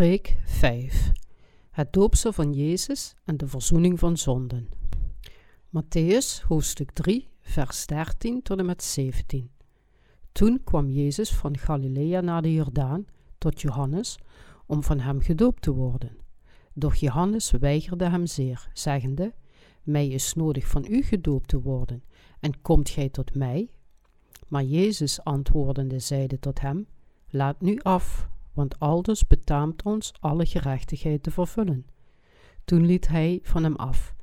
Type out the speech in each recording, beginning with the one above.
Preek 5 Het doopsel van Jezus en de verzoening van zonden. Matthäus hoofdstuk 3 vers 13 tot en met 17 Toen kwam Jezus van Galilea naar de Jordaan tot Johannes om van hem gedoopt te worden. Doch Johannes weigerde hem zeer, zeggende, Mij is nodig van u gedoopt te worden, en komt gij tot mij? Maar Jezus antwoordende zeide tot hem, Laat nu af, want aldus betaamt ons alle gerechtigheid te vervullen. Toen liet hij van hem af.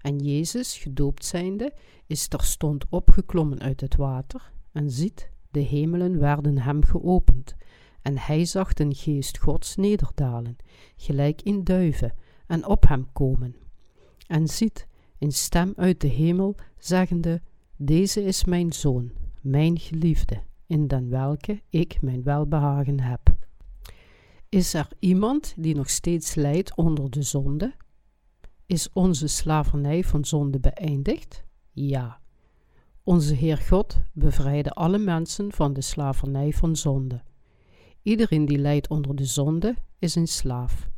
En Jezus, gedoopt zijnde, is terstond opgeklommen uit het water, en ziet, de hemelen werden hem geopend, en hij zag den geest Gods nederdalen, gelijk in duiven, en op hem komen. En ziet, een stem uit de hemel, zeggende, Deze is mijn zoon, mijn geliefde, in den welke ik mijn welbehagen heb. Is er iemand die nog steeds lijdt onder de zonde? Is onze slavernij van zonde beëindigd? Ja. Onze Heer God bevrijdde alle mensen van de slavernij van zonde. Iedereen die lijdt onder de zonde is een slaaf.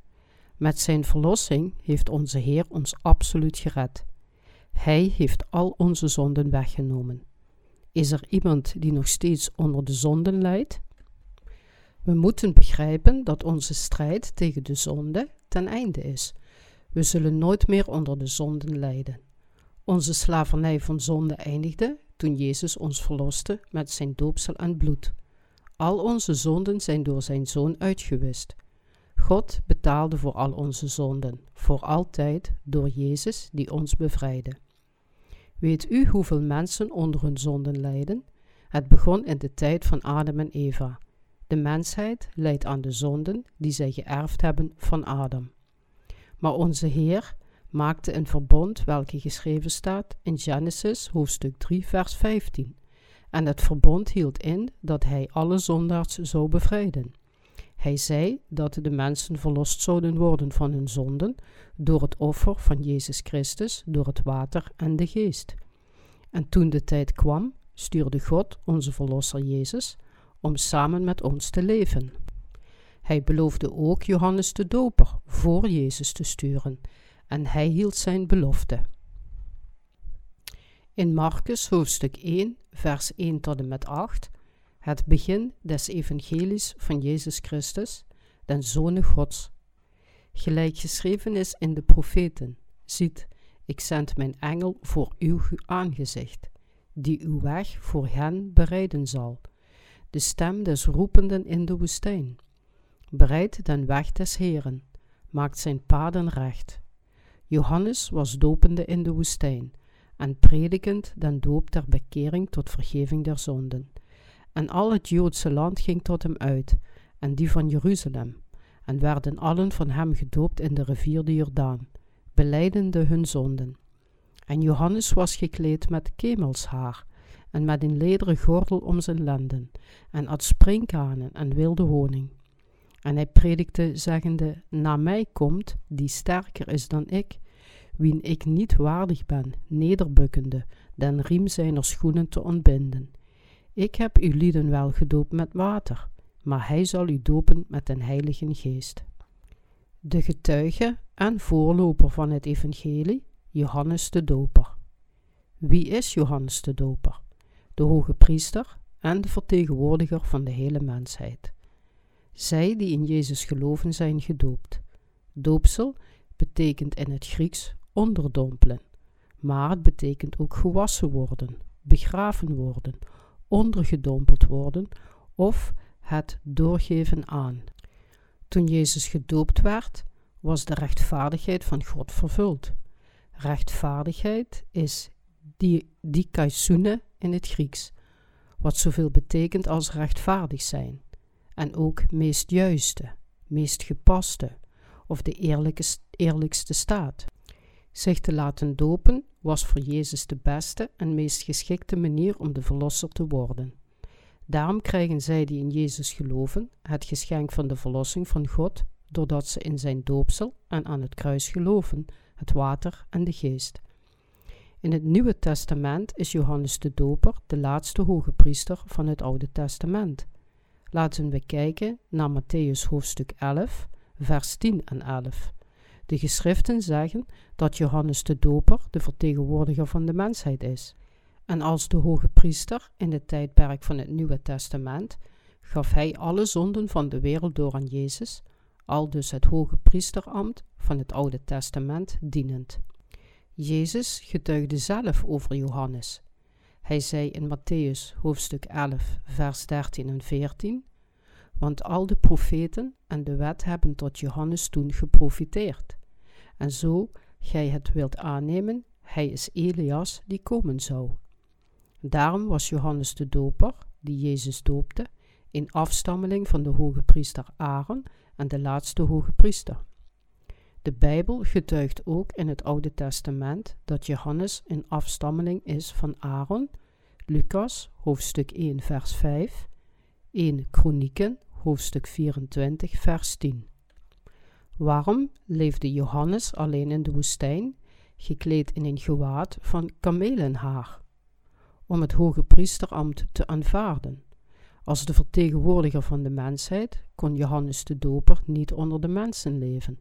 Met zijn verlossing heeft onze Heer ons absoluut gered. Hij heeft al onze zonden weggenomen. Is er iemand die nog steeds onder de zonden lijdt? We moeten begrijpen dat onze strijd tegen de zonde ten einde is. We zullen nooit meer onder de zonden lijden. Onze slavernij van zonde eindigde toen Jezus ons verloste met zijn doopsel en bloed. Al onze zonden zijn door zijn zoon uitgewist. God betaalde voor al onze zonden, voor altijd, door Jezus die ons bevrijdde. Weet u hoeveel mensen onder hun zonden lijden? Het begon in de tijd van Adam en Eva. De mensheid leidt aan de zonden die zij geërfd hebben van Adam. Maar onze Heer maakte een verbond welke geschreven staat in Genesis hoofdstuk 3 vers 15. En het verbond hield in dat hij alle zondaars zou bevrijden. Hij zei dat de mensen verlost zouden worden van hun zonden door het offer van Jezus Christus, door het water en de geest. En toen de tijd kwam, stuurde God onze Verlosser Jezus om samen met ons te leven. Hij beloofde ook Johannes de Doper voor Jezus te sturen, en hij hield zijn belofte. In Marcus hoofdstuk 1, vers 1 tot en met 8, het begin des evangelies van Jezus Christus, den Zoon Gods. Gelijk geschreven is in de profeten, ziet, ik zend mijn engel voor uw aangezicht, die uw weg voor hen bereiden zal de stem des roependen in de woestijn. Bereid den weg des Heren, maakt zijn paden recht. Johannes was dopende in de woestijn en predikend den doop ter bekering tot vergeving der zonden. En al het Joodse land ging tot hem uit, en die van Jeruzalem, en werden allen van hem gedoopt in de rivier de Jordaan, beleidende hun zonden. En Johannes was gekleed met kemelshaar en met een lederen gordel om zijn lenden, en at sprinkhanen en wilde honing. En hij predikte, zeggende, Na mij komt, die sterker is dan ik, wien ik niet waardig ben, nederbukkende, den riem zijner schoenen te ontbinden. Ik heb uw lieden wel gedoopt met water, maar hij zal u dopen met den Heiligen Geest. De getuige en voorloper van het evangelie, Johannes de Doper. Wie is Johannes de Doper? De hoge priester en de vertegenwoordiger van de hele mensheid. Zij die in Jezus geloven zijn gedoopt. Doopsel betekent in het Grieks onderdompelen, maar het betekent ook gewassen worden, begraven worden, ondergedompeld worden of het doorgeven aan. Toen Jezus gedoopt werd, was de rechtvaardigheid van God vervuld. Rechtvaardigheid is die, die in het Grieks, wat zoveel betekent als rechtvaardig zijn, en ook meest juiste, meest gepaste of de eerlijkste staat. Zich te laten dopen was voor Jezus de beste en meest geschikte manier om de verlosser te worden. Daarom krijgen zij die in Jezus geloven het geschenk van de verlossing van God, doordat ze in zijn doopsel en aan het kruis geloven, het water en de geest. In het Nieuwe Testament is Johannes de Doper de laatste hoge priester van het Oude Testament. Laten we kijken naar Matthäus hoofdstuk 11, vers 10 en 11. De geschriften zeggen dat Johannes de Doper de vertegenwoordiger van de mensheid is. En als de hoge priester in het tijdperk van het Nieuwe Testament gaf hij alle zonden van de wereld door aan Jezus, al dus het hoge priesterambt van het Oude Testament dienend. Jezus getuigde zelf over Johannes. Hij zei in Matthäus hoofdstuk 11, vers 13 en 14: Want al de profeten en de wet hebben tot Johannes toen geprofiteerd. En zo gij het wilt aannemen, hij is Elias die komen zou. Daarom was Johannes de Doper, die Jezus doopte, een afstammeling van de hoge priester Aaron en de laatste hoge priester. De Bijbel getuigt ook in het Oude Testament dat Johannes een afstammeling is van Aaron, Lucas hoofdstuk 1 vers 5, 1 Kronieken hoofdstuk 24 vers 10. Waarom leefde Johannes alleen in de woestijn, gekleed in een gewaad van kamelenhaar? Om het hoge priesterambt te aanvaarden. Als de vertegenwoordiger van de mensheid kon Johannes de Doper niet onder de mensen leven.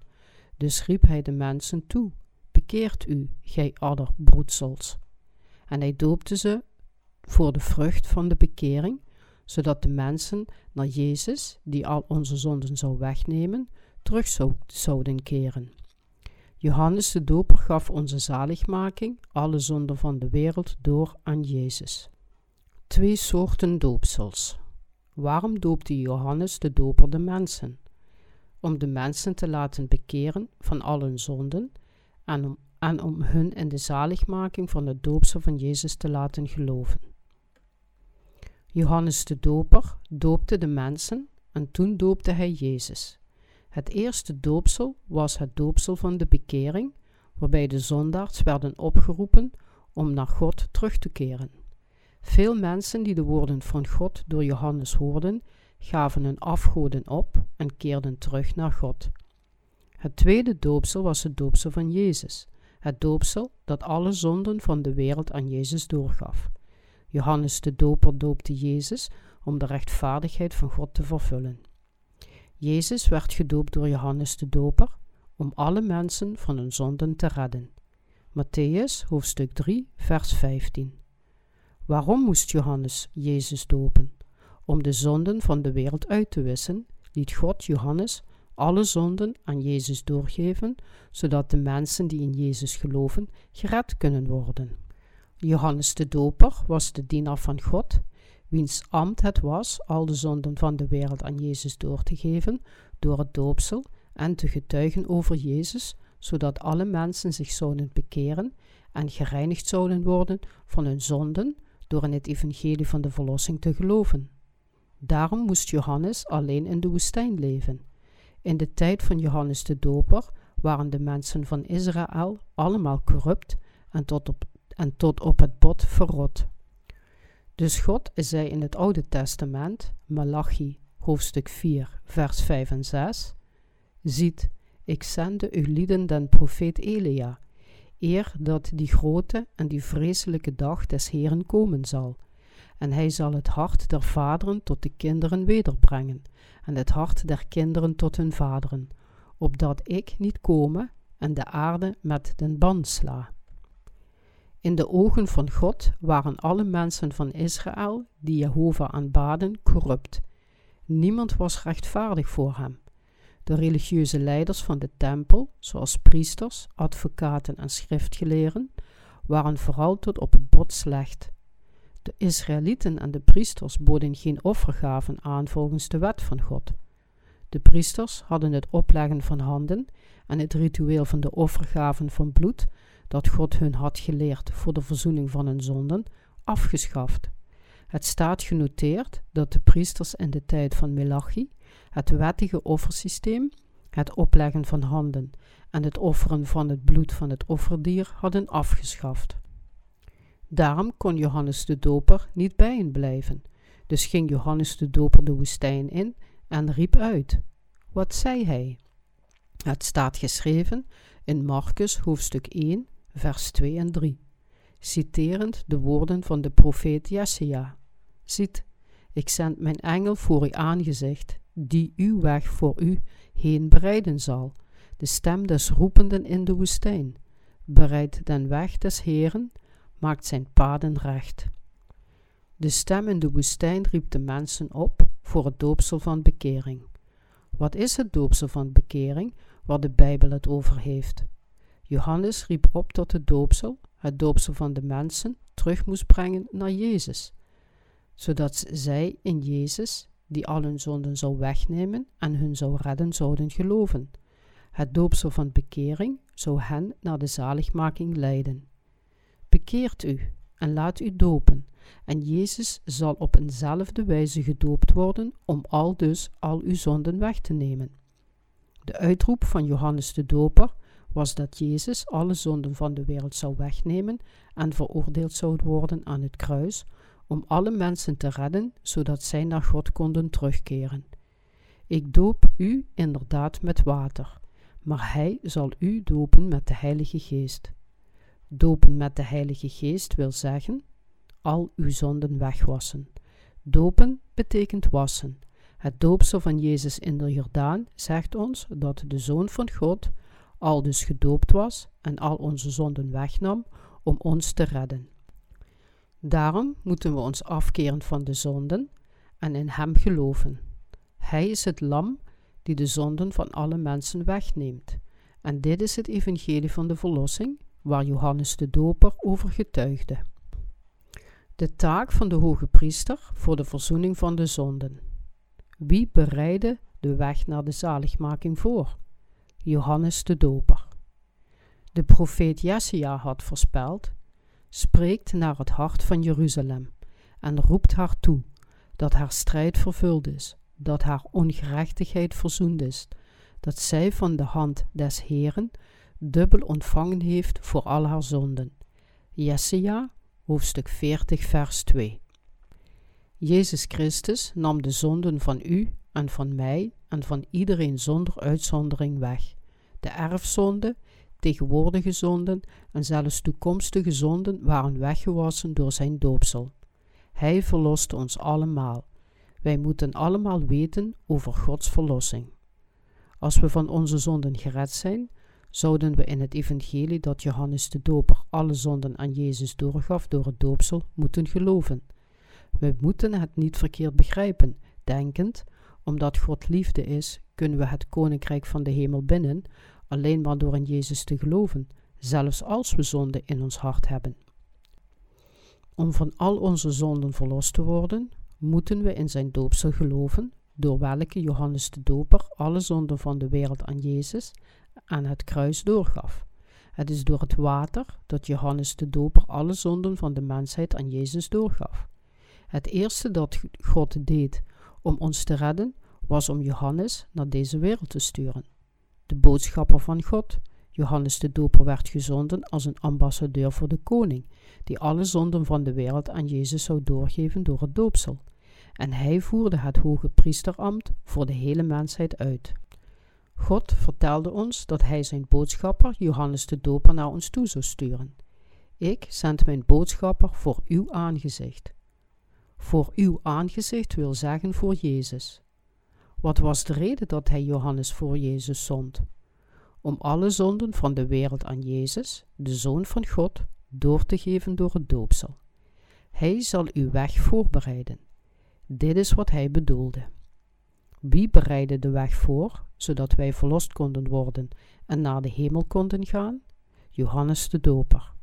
Dus riep hij de mensen toe: Bekeert u, gij adder broedsels. En hij doopte ze voor de vrucht van de bekering, zodat de mensen naar Jezus, die al onze zonden zou wegnemen, terug zouden keren. Johannes de Doper gaf onze zaligmaking, alle zonden van de wereld, door aan Jezus. Twee soorten doopsels. Waarom doopte Johannes de Doper de mensen? Om de mensen te laten bekeren van al hun zonden en om, en om hun in de zaligmaking van het doopsel van Jezus te laten geloven. Johannes de Doper doopte de mensen en toen doopte hij Jezus. Het eerste doopsel was het doopsel van de bekering, waarbij de zondaars werden opgeroepen om naar God terug te keren. Veel mensen die de woorden van God door Johannes hoorden, gaven hun afgoden op en keerden terug naar God. Het tweede doopsel was het doopsel van Jezus, het doopsel dat alle zonden van de wereld aan Jezus doorgaf. Johannes de Doper doopte Jezus om de rechtvaardigheid van God te vervullen. Jezus werd gedoopt door Johannes de Doper om alle mensen van hun zonden te redden. Matthäus hoofdstuk 3, vers 15. Waarom moest Johannes Jezus dopen? Om de zonden van de wereld uit te wissen, liet God Johannes alle zonden aan Jezus doorgeven, zodat de mensen die in Jezus geloven gered kunnen worden. Johannes de Doper was de dienaar van God, wiens ambt het was al de zonden van de wereld aan Jezus door te geven door het doopsel en te getuigen over Jezus, zodat alle mensen zich zouden bekeren en gereinigd zouden worden van hun zonden door in het evangelie van de verlossing te geloven. Daarom moest Johannes alleen in de woestijn leven. In de tijd van Johannes de Doper waren de mensen van Israël allemaal corrupt en tot op, en tot op het bot verrot. Dus God zei in het Oude Testament, Malachi hoofdstuk 4, vers 5 en 6, Ziet, ik zende uw lieden den profeet Elia, eer dat die grote en die vreselijke dag des Heeren komen zal. En hij zal het hart der vaderen tot de kinderen wederbrengen, en het hart der kinderen tot hun vaderen, opdat ik niet komen en de aarde met den band sla. In de ogen van God waren alle mensen van Israël die Jehovah aanbaden corrupt. Niemand was rechtvaardig voor hem. De religieuze leiders van de tempel, zoals priesters, advocaten en schriftgeleerden, waren vooral tot op het bot slecht. De Israëlieten en de priesters boden geen offergaven aan volgens de wet van God. De priesters hadden het opleggen van handen en het ritueel van de offergaven van bloed dat God hun had geleerd voor de verzoening van hun zonden, afgeschaft. Het staat genoteerd dat de priesters in de tijd van Melachi het wettige offersysteem, het opleggen van handen en het offeren van het bloed van het offerdier hadden afgeschaft. Daarom kon Johannes de Doper niet bij hen blijven. Dus ging Johannes de Doper de woestijn in en riep uit. Wat zei hij? Het staat geschreven in Marcus hoofdstuk 1, vers 2 en 3, citerend de woorden van de profeet Jesaja. Ziet, ik zend mijn engel voor uw aangezicht, die uw weg voor u heen bereiden zal, de stem des roependen in de woestijn. Bereid den weg des Heeren, maakt zijn paden recht. De stem in de woestijn riep de mensen op voor het doopsel van bekering. Wat is het doopsel van bekering waar de Bijbel het over heeft? Johannes riep op tot het doopsel, het doopsel van de mensen, terug moest brengen naar Jezus, zodat zij in Jezus, die al hun zonden zou wegnemen en hun zou redden, zouden geloven. Het doopsel van bekering zou hen naar de zaligmaking leiden. Bekeert u en laat u dopen, en Jezus zal op eenzelfde wijze gedoopt worden om al dus al uw zonden weg te nemen. De uitroep van Johannes de Doper was dat Jezus alle zonden van de wereld zou wegnemen en veroordeeld zou worden aan het kruis om alle mensen te redden, zodat zij naar God konden terugkeren. Ik doop u inderdaad met water, maar Hij zal u dopen met de Heilige Geest. Dopen met de Heilige Geest wil zeggen al uw zonden wegwassen. Dopen betekent wassen. Het doopsel van Jezus in de Jordaan zegt ons dat de Zoon van God al dus gedoopt was en al onze zonden wegnam om ons te redden. Daarom moeten we ons afkeren van de zonden en in Hem geloven. Hij is het lam die de zonden van alle mensen wegneemt. En dit is het evangelie van de verlossing, waar Johannes de Doper over getuigde. De taak van de hoge priester voor de verzoening van de zonden. Wie bereidde de weg naar de zaligmaking voor? Johannes de Doper. De profeet Jesaja had voorspeld, spreekt naar het hart van Jeruzalem en roept haar toe dat haar strijd vervuld is, dat haar ongerechtigheid verzoend is, dat zij van de hand des Heeren dubbel ontvangen heeft voor al haar zonden. Jesaja, hoofdstuk 40, vers 2. Jezus Christus nam de zonden van u en van mij en van iedereen zonder uitzondering weg. De erfzonde, tegenwoordige zonden en zelfs toekomstige zonden waren weggewassen door zijn doopsel. Hij verloste ons allemaal. Wij moeten allemaal weten over Gods verlossing. Als we van onze zonden gered zijn, zouden we in het evangelie dat Johannes de Doper alle zonden aan Jezus doorgaf door het doopsel moeten geloven. We moeten het niet verkeerd begrijpen, denkend, omdat God liefde is, kunnen we het koninkrijk van de hemel binnen, alleen maar door in Jezus te geloven, zelfs als we zonde in ons hart hebben. Om van al onze zonden verlost te worden, moeten we in zijn doopsel geloven, door welke Johannes de Doper alle zonden van de wereld aan Jezus aan het kruis doorgaf. Het is door het water dat Johannes de Doper alle zonden van de mensheid aan Jezus doorgaf. Het eerste dat God deed om ons te redden, was om Johannes naar deze wereld te sturen. De boodschapper van God, Johannes de Doper, werd gezonden als een ambassadeur voor de koning, die alle zonden van de wereld aan Jezus zou doorgeven door het doopsel. En hij voerde het hoge priesterambt voor de hele mensheid uit. God vertelde ons dat hij zijn boodschapper, Johannes de Doper, naar ons toe zou sturen. Ik zend mijn boodschapper voor uw aangezicht. Voor uw aangezicht wil zeggen voor Jezus. Wat was de reden dat hij Johannes voor Jezus zond? Om alle zonden van de wereld aan Jezus, de Zoon van God, door te geven door het doopsel. Hij zal uw weg voorbereiden. Dit is wat hij bedoelde. Wie bereidde de weg voor, zodat wij verlost konden worden en naar de hemel konden gaan? Johannes de Doper.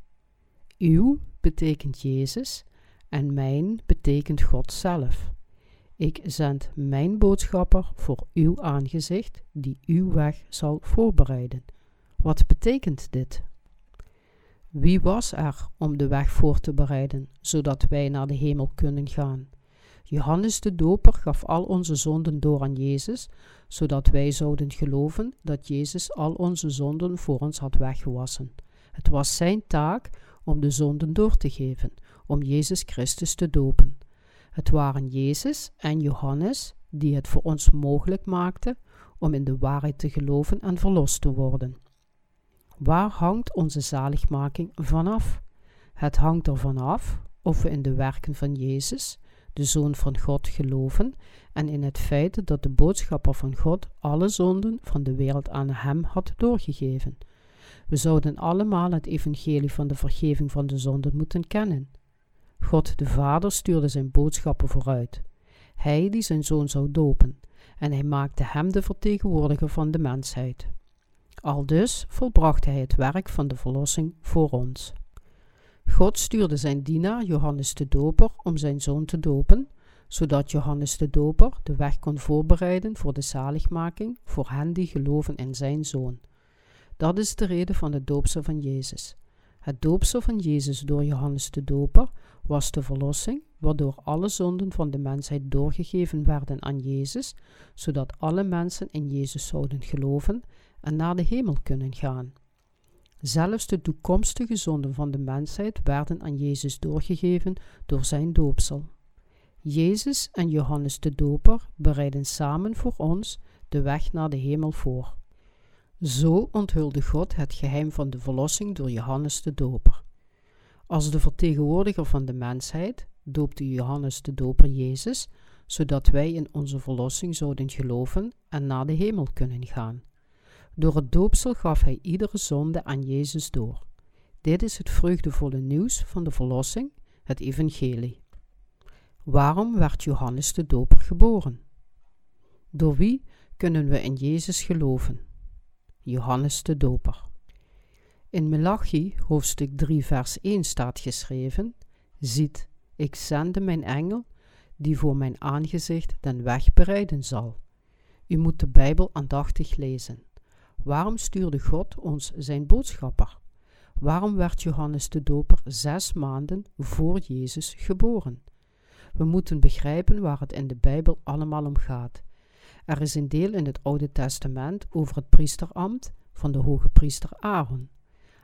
Uw betekent Jezus en mijn betekent God zelf. Ik zend mijn boodschapper voor uw aangezicht, die uw weg zal voorbereiden. Wat betekent dit? Wie was er om de weg voor te bereiden, zodat wij naar de hemel kunnen gaan? Johannes de Doper gaf al onze zonden door aan Jezus, zodat wij zouden geloven dat Jezus al onze zonden voor ons had weggewassen. Het was zijn taak om de zonden door te geven, om Jezus Christus te dopen. Het waren Jezus en Johannes die het voor ons mogelijk maakten om in de waarheid te geloven en verlost te worden. Waar hangt onze zaligmaking vanaf? Het hangt ervan af of we in de werken van Jezus, de Zoon van God, geloven en in het feit dat de boodschapper van God alle zonden van de wereld aan hem had doorgegeven. We zouden allemaal het evangelie van de vergeving van de zonden moeten kennen. God de Vader stuurde zijn boodschappen vooruit. Hij die zijn zoon zou dopen, en hij maakte hem de vertegenwoordiger van de mensheid. Aldus volbracht hij het werk van de verlossing voor ons. God stuurde zijn dienaar Johannes de Doper om zijn zoon te dopen, zodat Johannes de Doper de weg kon voorbereiden voor de zaligmaking voor hen die geloven in zijn zoon. Dat is de reden van het doopsel van Jezus. Het doopsel van Jezus door Johannes de Doper was de verlossing, waardoor alle zonden van de mensheid doorgegeven werden aan Jezus, zodat alle mensen in Jezus zouden geloven en naar de hemel kunnen gaan. Zelfs de toekomstige zonden van de mensheid werden aan Jezus doorgegeven door zijn doopsel. Jezus en Johannes de Doper bereiden samen voor ons de weg naar de hemel voor. Zo onthulde God het geheim van de verlossing door Johannes de Doper. Als de vertegenwoordiger van de mensheid doopte Johannes de Doper Jezus, zodat wij in onze verlossing zouden geloven en naar de hemel kunnen gaan. Door het doopsel gaf hij iedere zonde aan Jezus door. Dit is het vreugdevolle nieuws van de verlossing, het evangelie. Waarom werd Johannes de Doper geboren? Door wie kunnen we in Jezus geloven? Johannes de Doper. In Melachie, hoofdstuk 3, vers 1 staat geschreven: Ziet, ik zende mijn engel, die voor mijn aangezicht den weg bereiden zal. U moet de Bijbel aandachtig lezen. Waarom stuurde God ons zijn boodschapper? Waarom werd Johannes de Doper zes maanden voor Jezus geboren? We moeten begrijpen waar het in de Bijbel allemaal om gaat. Er is een deel in het Oude Testament over het priesterambt van de hoge priester Aaron.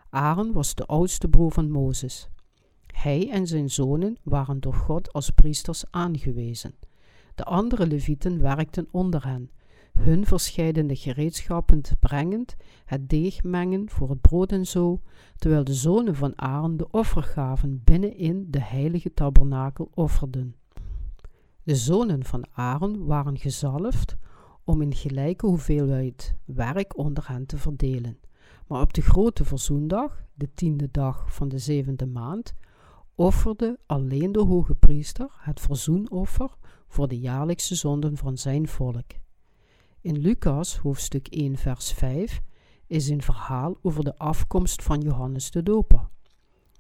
Aaron was de oudste broer van Mozes. Hij en zijn zonen waren door God als priesters aangewezen. De andere levieten werkten onder hen, hun verscheidene gereedschappen brengend, het deeg mengen voor het brood en zo, terwijl de zonen van Aaron de offergaven binnenin de heilige tabernakel offerden. De zonen van Aaron waren gezalfd om in gelijke hoeveelheid werk onder hen te verdelen. Maar op de grote verzoendag, de tiende dag van de zevende maand, offerde alleen de hoge priester het verzoenoffer voor de jaarlijkse zonden van zijn volk. In Lucas hoofdstuk 1 vers 5 is een verhaal over de afkomst van Johannes de Doper.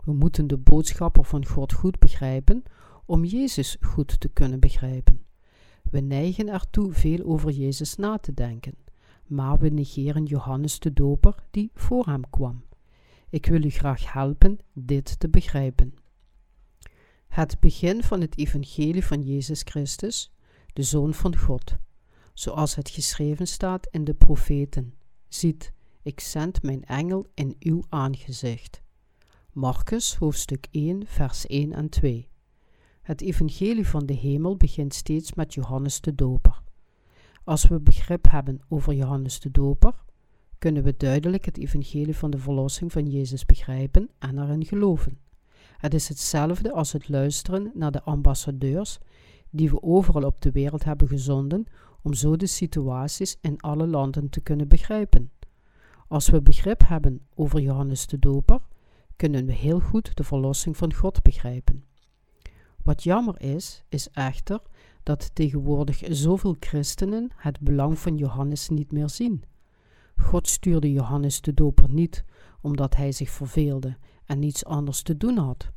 We moeten de boodschapper van God goed begrijpen om Jezus goed te kunnen begrijpen. We neigen ertoe veel over Jezus na te denken, maar we negeren Johannes de Doper die voor hem kwam. Ik wil u graag helpen dit te begrijpen. Het begin van het evangelie van Jezus Christus, de Zoon van God, zoals het geschreven staat in de profeten. Ziet, ik zend mijn engel in uw aangezicht. Marcus hoofdstuk 1 vers 1 en 2 het evangelie van de hemel begint steeds met Johannes de Doper. Als we begrip hebben over Johannes de Doper, kunnen we duidelijk het evangelie van de verlossing van Jezus begrijpen en erin geloven. Het is hetzelfde als het luisteren naar de ambassadeurs die we overal op de wereld hebben gezonden om zo de situaties in alle landen te kunnen begrijpen. Als we begrip hebben over Johannes de Doper, kunnen we heel goed de verlossing van God begrijpen. Wat jammer is, is echter dat tegenwoordig zoveel christenen het belang van Johannes niet meer zien. God stuurde Johannes de Doper niet omdat hij zich verveelde en niets anders te doen had.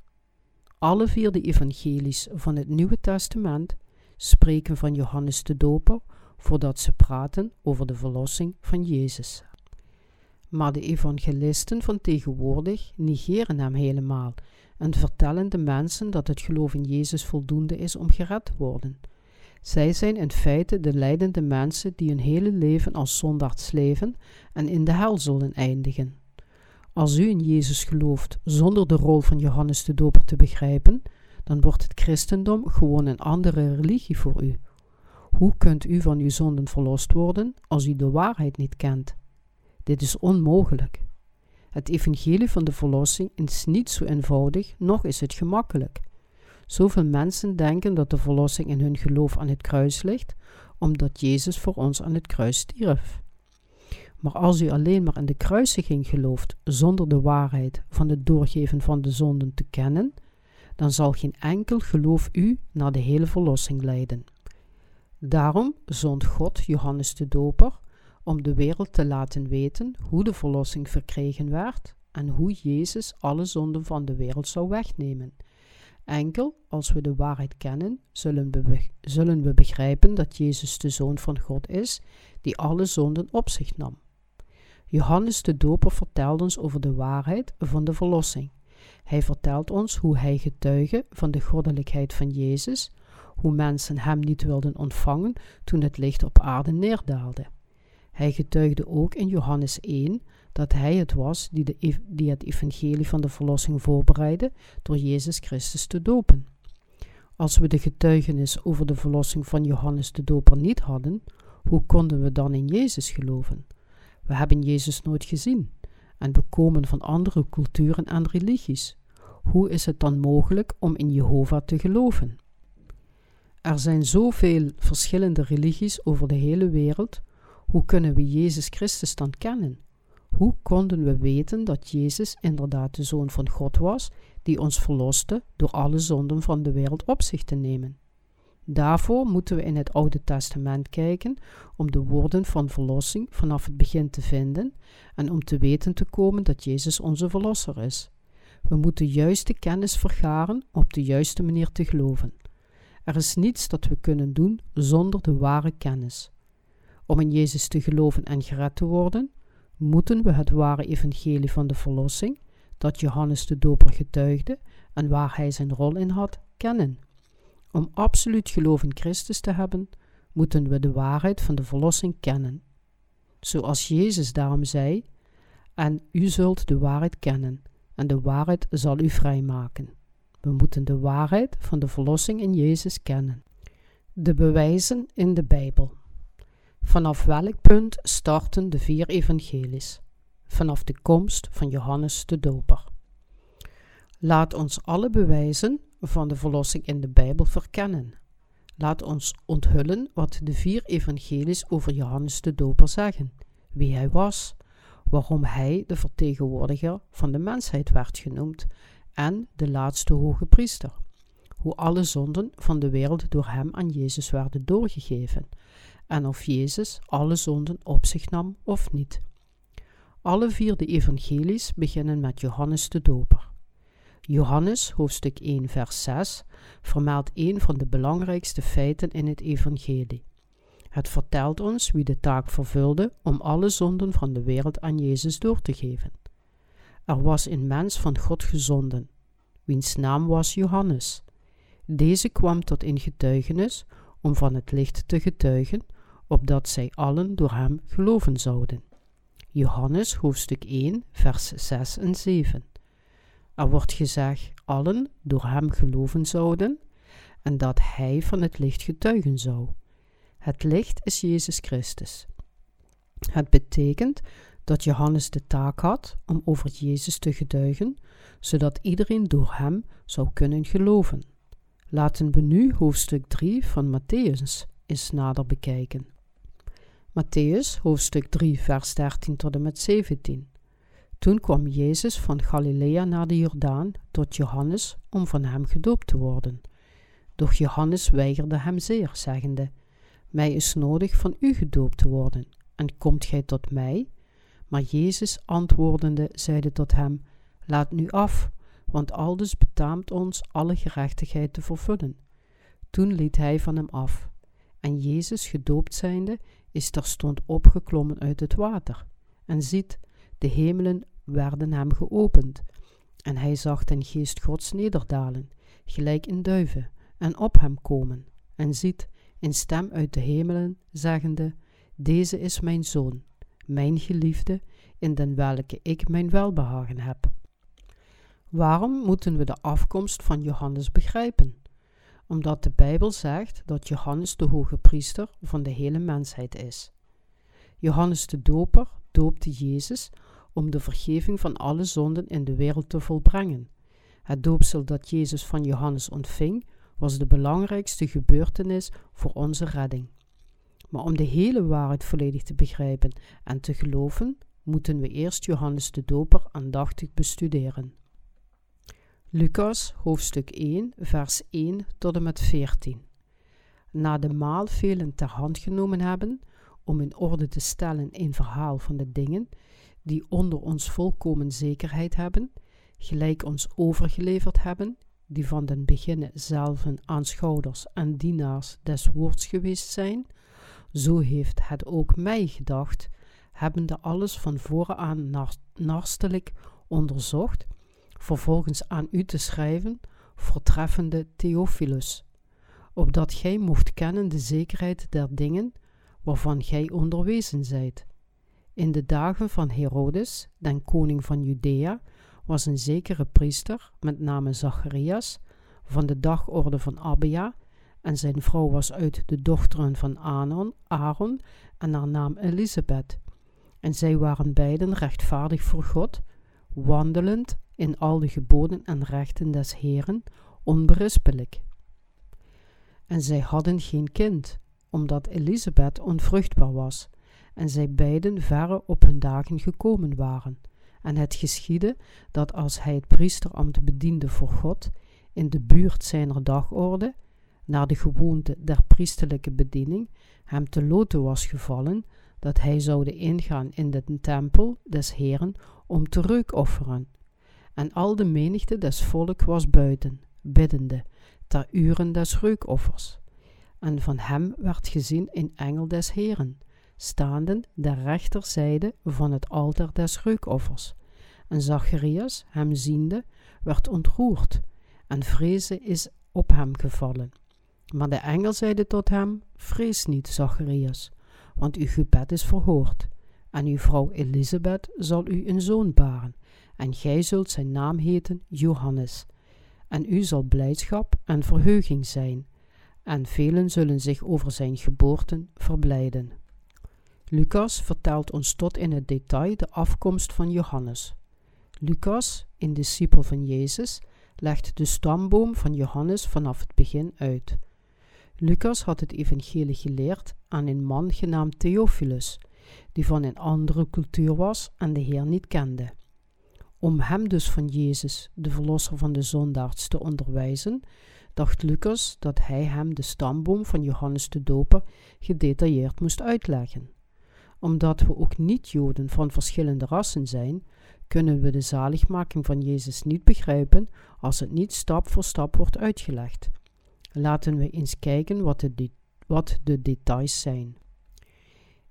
Alle vier de evangelies van het Nieuwe Testament spreken van Johannes de Doper voordat ze praten over de verlossing van Jezus. Maar de evangelisten van tegenwoordig negeren hem helemaal en vertellen de mensen dat het geloof in Jezus voldoende is om gered te worden. Zij zijn in feite de leidende mensen die hun hele leven als zondaards leven en in de hel zullen eindigen. Als u in Jezus gelooft zonder de rol van Johannes de Doper te begrijpen, dan wordt het christendom gewoon een andere religie voor u. Hoe kunt u van uw zonden verlost worden als u de waarheid niet kent? Dit is onmogelijk. Het evangelie van de verlossing is niet zo eenvoudig, noch is het gemakkelijk. Zoveel mensen denken dat de verlossing in hun geloof aan het kruis ligt, omdat Jezus voor ons aan het kruis stierf. Maar als u alleen maar in de kruisiging gelooft zonder de waarheid van het doorgeven van de zonden te kennen, dan zal geen enkel geloof u naar de hele verlossing leiden. Daarom zond God Johannes de Doper om de wereld te laten weten hoe de verlossing verkregen werd en hoe Jezus alle zonden van de wereld zou wegnemen. Enkel als we de waarheid kennen, zullen we, zullen we begrijpen dat Jezus de Zoon van God is, die alle zonden op zich nam. Johannes de Doper vertelt ons over de waarheid van de verlossing. Hij vertelt ons hoe hij getuige van de goddelijkheid van Jezus, hoe mensen hem niet wilden ontvangen toen het licht op aarde neerdaalde. Hij getuigde ook in Johannes 1 dat hij het was die, de, die het evangelie van de verlossing voorbereidde door Jezus Christus te dopen. Als we de getuigenis over de verlossing van Johannes de Doper niet hadden, hoe konden we dan in Jezus geloven? We hebben Jezus nooit gezien en we komen van andere culturen en religies. Hoe is het dan mogelijk om in Jehovah te geloven? Er zijn zoveel verschillende religies over de hele wereld. Hoe kunnen we Jezus Christus dan kennen? Hoe konden we weten dat Jezus inderdaad de Zoon van God was, die ons verloste door alle zonden van de wereld op zich te nemen? Daarvoor moeten we in het Oude Testament kijken om de woorden van verlossing vanaf het begin te vinden en om te weten te komen dat Jezus onze verlosser is. We moeten juiste kennis vergaren om op de juiste manier te geloven. Er is niets dat we kunnen doen zonder de ware kennis. Om in Jezus te geloven en gered te worden, moeten we het ware evangelie van de verlossing, dat Johannes de Doper getuigde en waar hij zijn rol in had, kennen. Om absoluut geloof in Christus te hebben, moeten we de waarheid van de verlossing kennen. Zoals Jezus daarom zei: En u zult de waarheid kennen, en de waarheid zal u vrijmaken. We moeten de waarheid van de verlossing in Jezus kennen. De bewijzen in de Bijbel. Vanaf welk punt starten de vier evangelies? Vanaf de komst van Johannes de Doper. Laat ons alle bewijzen van de verlossing in de Bijbel verkennen. Laat ons onthullen wat de vier evangelies over Johannes de Doper zeggen, wie hij was, waarom hij de vertegenwoordiger van de mensheid werd genoemd en de laatste hoge priester, hoe alle zonden van de wereld door hem aan Jezus werden doorgegeven en of Jezus alle zonden op zich nam of niet. Alle vier de evangelies beginnen met Johannes de Doper. Johannes, hoofdstuk 1, vers 6, vermeldt een van de belangrijkste feiten in het evangelie. Het vertelt ons wie de taak vervulde om alle zonden van de wereld aan Jezus door te geven. Er was een mens van God gezonden, wiens naam was Johannes. Deze kwam tot in getuigenis om van het licht te getuigen, opdat zij allen door hem geloven zouden. Johannes hoofdstuk 1, vers 6 en 7. Er wordt gezegd allen door hem geloven zouden en dat hij van het licht getuigen zou. Het licht is Jezus Christus. Het betekent dat Johannes de taak had om over Jezus te getuigen, zodat iedereen door hem zou kunnen geloven. Laten we nu hoofdstuk 3 van Matthäus eens nader bekijken. Matthäus, hoofdstuk 3, vers 13 tot en met 17. Toen kwam Jezus van Galilea naar de Jordaan tot Johannes om van hem gedoopt te worden. Doch Johannes weigerde hem zeer, zeggende: Mij is nodig van u gedoopt te worden, en komt gij tot mij? Maar Jezus antwoordende zeide tot hem: Laat nu af, want aldus betaamt ons alle gerechtigheid te vervullen. Toen liet hij van hem af. En Jezus, gedoopt zijnde, is terstond opgeklommen uit het water. En ziet, de hemelen werden hem geopend. En hij zag den geest Gods nederdalen, gelijk in duiven, en op hem komen. En ziet, een stem uit de hemelen, zeggende, Deze is mijn zoon, mijn geliefde, in den welke ik mijn welbehagen heb. Waarom moeten we de afkomst van Johannes begrijpen? Omdat de Bijbel zegt dat Johannes de hoge priester van de hele mensheid is. Johannes de Doper doopte Jezus om de vergeving van alle zonden in de wereld te volbrengen. Het doopsel dat Jezus van Johannes ontving, was de belangrijkste gebeurtenis voor onze redding. Maar om de hele waarheid volledig te begrijpen en te geloven, moeten we eerst Johannes de Doper aandachtig bestuderen. Lucas hoofdstuk 1, vers 1 tot en met 14. Na de maal velen ter hand genomen hebben, om in orde te stellen een verhaal van de dingen die onder ons volkomen zekerheid hebben, gelijk ons overgeleverd hebben, die van den beginne zelven aanschouwers en dienaars des woords geweest zijn, zo heeft het ook mij gedacht, hebbende alles van voren aan narstelijk onderzocht, vervolgens aan u te schrijven, voortreffende Theophilus, opdat gij mocht kennen de zekerheid der dingen waarvan gij onderwezen zijt. In de dagen van Herodes, den koning van Judea, was een zekere priester, met name Zacharias, van de dagorde van Abia, en zijn vrouw was uit de dochteren van Aaron, Aaron en haar naam Elisabeth. En zij waren beiden rechtvaardig voor God, wandelend in al de geboden en rechten des Heren, onberispelijk. En zij hadden geen kind, omdat Elisabeth onvruchtbaar was, en zij beiden verre op hun dagen gekomen waren. En het geschiedde dat als hij het priesterambt bediende voor God, in de buurt zijner dagorde, naar de gewoonte der priesterlijke bediening, hem te loten was gevallen, dat hij zoude ingaan in de tempel des Heren om te reukofferen. En al de menigte des volk was buiten, biddende, ter uren des reukoffers. En van hem werd gezien een engel des Heren, staande der rechterzijde van het altaar des reukoffers. En Zacharias, hem ziende, werd ontroerd, en vrezen is op hem gevallen. Maar de engel zeide tot hem: Vrees niet, Zacharias, want uw gebed is verhoord. En uw vrouw Elisabeth zal u een zoon baren, en gij zult zijn naam heten Johannes. En u zal blijdschap en verheuging zijn, en velen zullen zich over zijn geboorten verblijden. Lucas vertelt ons tot in het detail de afkomst van Johannes. Lucas, een discipel van Jezus, legt de stamboom van Johannes vanaf het begin uit. Lucas had het evangelie geleerd aan een man genaamd Theophilus, die van een andere cultuur was en de Heer niet kende. Om hem dus van Jezus, de verlosser van de zondaars, te onderwijzen, dacht Lucas dat hij hem de stamboom van Johannes de Doper gedetailleerd moest uitleggen. Omdat we ook niet-Joden van verschillende rassen zijn, kunnen we de zaligmaking van Jezus niet begrijpen als het niet stap voor stap wordt uitgelegd. Laten we eens kijken wat de, wat de details zijn.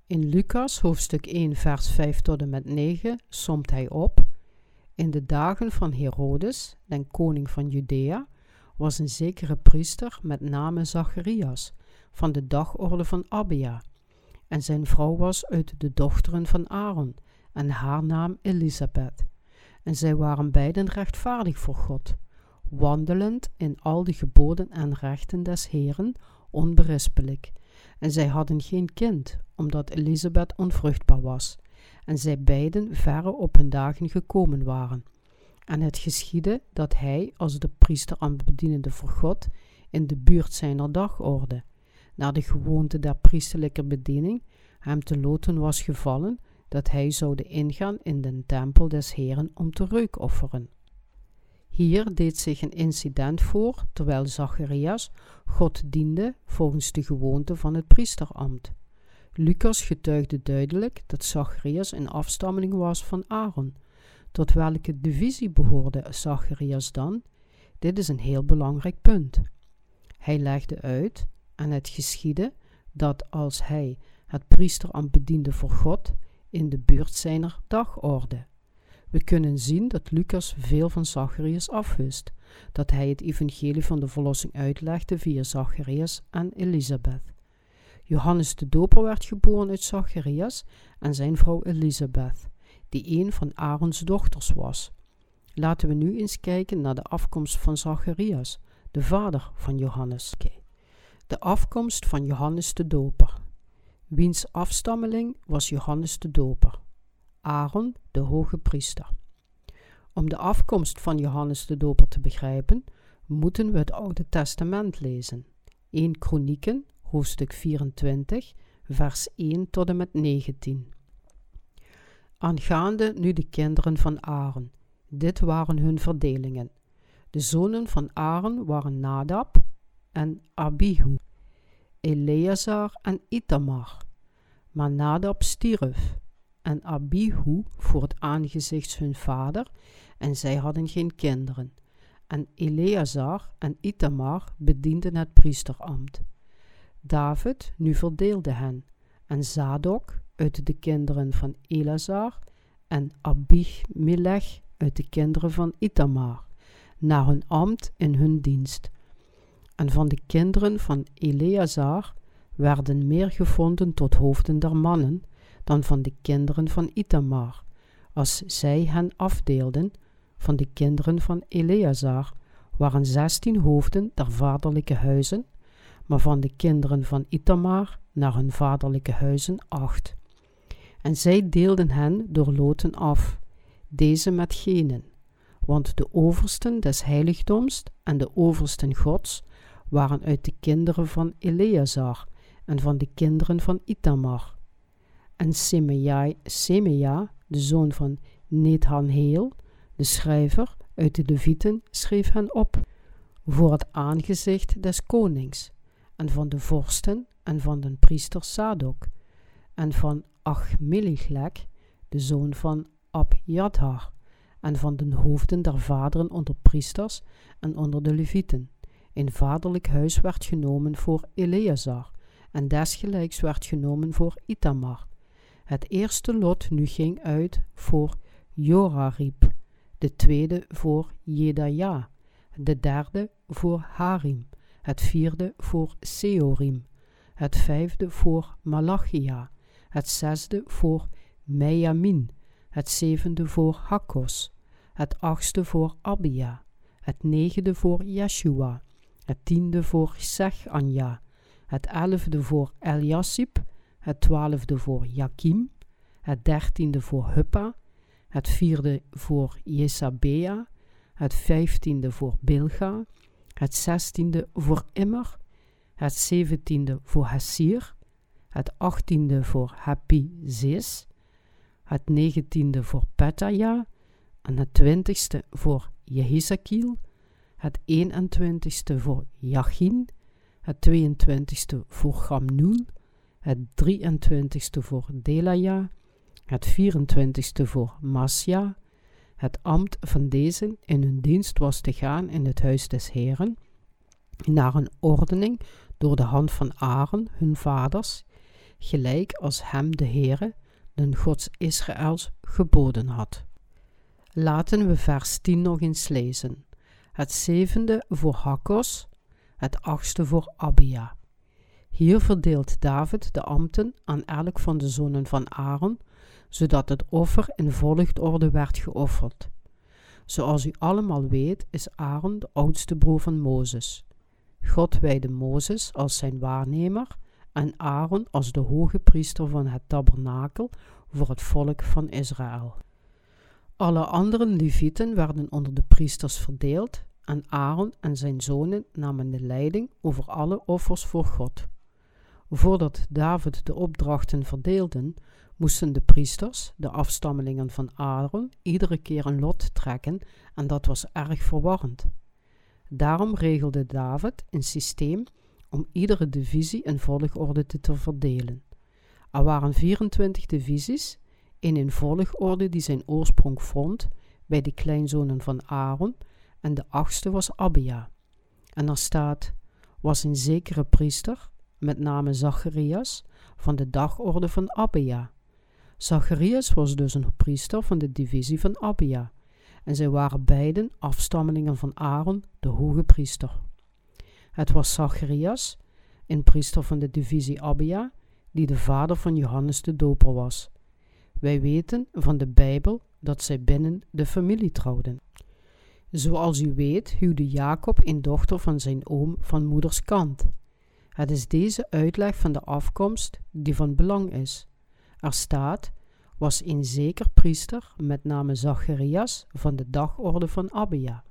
In Lucas hoofdstuk 1 vers 5 tot en met 9 somt hij op In de dagen van Herodes, den koning van Judea, was een zekere priester met name Zacharias, van de dagorde van Abia. En zijn vrouw was uit de dochteren van Aaron, en haar naam Elisabeth. En zij waren beiden rechtvaardig voor God, wandelend in al de geboden en rechten des Heren, onberispelijk. En zij hadden geen kind, omdat Elisabeth onvruchtbaar was, en zij beiden verre op hun dagen gekomen waren. En het geschiedde dat hij, als de priester aan bedienende voor God, in de buurt zijner dagorde, naar de gewoonte der priesterlijke bediening, hem te loten was gevallen, dat hij zoude ingaan in den tempel des Heren om te reukofferen. Hier deed zich een incident voor terwijl Zacharias God diende volgens de gewoonte van het priesterambt. Lucas getuigde duidelijk dat Zacharias een afstammeling was van Aaron. Tot welke divisie behoorde Zacharias dan? Dit is een heel belangrijk punt. Hij legde uit, en het geschiedde, dat als hij het priesterambt bediende voor God, in de buurt zijner dagorde. We kunnen zien dat Lucas veel van Zacharias afwist, dat hij het evangelie van de verlossing uitlegde via Zacharias en Elisabeth. Johannes de Doper werd geboren uit Zacharias en zijn vrouw Elisabeth, die een van Aarons dochters was. Laten we nu eens kijken naar de afkomst van Zacharias, de vader van Johannes. De afkomst van Johannes de Doper. Wiens afstammeling was Johannes de Doper. Aaron, de hoge priester. Om de afkomst van Johannes de Doper te begrijpen, moeten we het Oude Testament lezen. 1 Kronieken, hoofdstuk 24, vers 1 tot en met 19. Aangaande nu de kinderen van Aaron. Dit waren hun verdelingen. De zonen van Aaron waren Nadab en Abihu, Eleazar en Itamar. Maar Nadab stierf en Abihu voor het aangezicht hun vader en zij hadden geen kinderen. En Eleazar en Itamar bedienden het priesterambt. David nu verdeelde hen en Zadok uit de kinderen van Eleazar en Abimelech uit de kinderen van Itamar, naar hun ambt in hun dienst. En van de kinderen van Eleazar werden meer gevonden tot hoofden der mannen dan van de kinderen van Itamar, als zij hen afdeelden van de kinderen van Eleazar waren zestien hoofden der vaderlijke huizen, maar van de kinderen van Itamar naar hun vaderlijke huizen acht. En zij deelden hen door loten af, deze met genen, want de oversten des heiligdoms en de oversten gods waren uit de kinderen van Eleazar en van de kinderen van Itamar. En Semea, de zoon van Nethanheel, de schrijver uit de Levieten, schreef hen op voor het aangezicht des konings en van de vorsten en van den priester Sadok en van Achmelichlek, de zoon van Abjathar, en van de hoofden der vaderen onder priesters en onder de levieten. Een vaderlijk huis werd genomen voor Eleazar, en desgelijks werd genomen voor Itamar. Het eerste lot nu ging uit voor Jorarib, de tweede voor Jedaja, de derde voor Harim, het vierde voor Seorim, het vijfde voor Malachia, het zesde voor Mejamin, het zevende voor Hakkos, het achtste voor Abia, het negende voor Yeshua, het tiende voor Sechanja, het elfde voor Eliasib, het twaalfde voor Jakim, het dertiende voor Huppa, het vierde voor Jesabea, het vijftiende voor Bilga, het zestiende voor Immer, het zeventiende voor Hassir, het achttiende voor Hapi-Zis, het negentiende voor Petaya en het twintigste voor Jehizakiel, het 21ste voor Jachin, het 22ste voor Gamnul, het 23ste voor Delaya, het 24ste voor Masja, het ambt van deze in hun dienst was te gaan in het huis des Heren, naar een ordening door de hand van Aaron, hun vaders, gelijk als hem de Heere, den Gods Israëls, geboden had. Laten we vers 10 nog eens lezen. Het zevende voor Hakkos, het achtste voor Abia. Hier verdeelt David de ambten aan elk van de zonen van Aaron, zodat het offer in volgorde werd geofferd. Zoals u allemaal weet, is Aaron de oudste broer van Mozes. God wijde Mozes als zijn waarnemer en Aaron als de hoge priester van het tabernakel voor het volk van Israël. Alle andere levieten werden onder de priesters verdeeld en Aaron en zijn zonen namen de leiding over alle offers voor God. Voordat David de opdrachten verdeelden, moesten de priesters, de afstammelingen van Aaron, iedere keer een lot trekken en dat was erg verwarrend. Daarom regelde David een systeem om iedere divisie in volgorde te verdelen. Er waren 24 divisies in een volgorde die zijn oorsprong vond bij de kleinzonen van Aaron en de achtste was Abia. En er staat, was een zekere priester, met name Zacharias, van de dagorde van Abia. Zacharias was dus een priester van de divisie van Abia, en zij waren beiden afstammelingen van Aaron, de hoge priester. Het was Zacharias, een priester van de divisie Abia, die de vader van Johannes de Doper was. Wij weten van de Bijbel dat zij binnen de familie trouwden. Zoals u weet huwde Jacob een dochter van zijn oom van moeders kant. Het is deze uitleg van de afkomst die van belang is. Er staat, was een zeker priester met name Zacharias van de dagorde van Abia.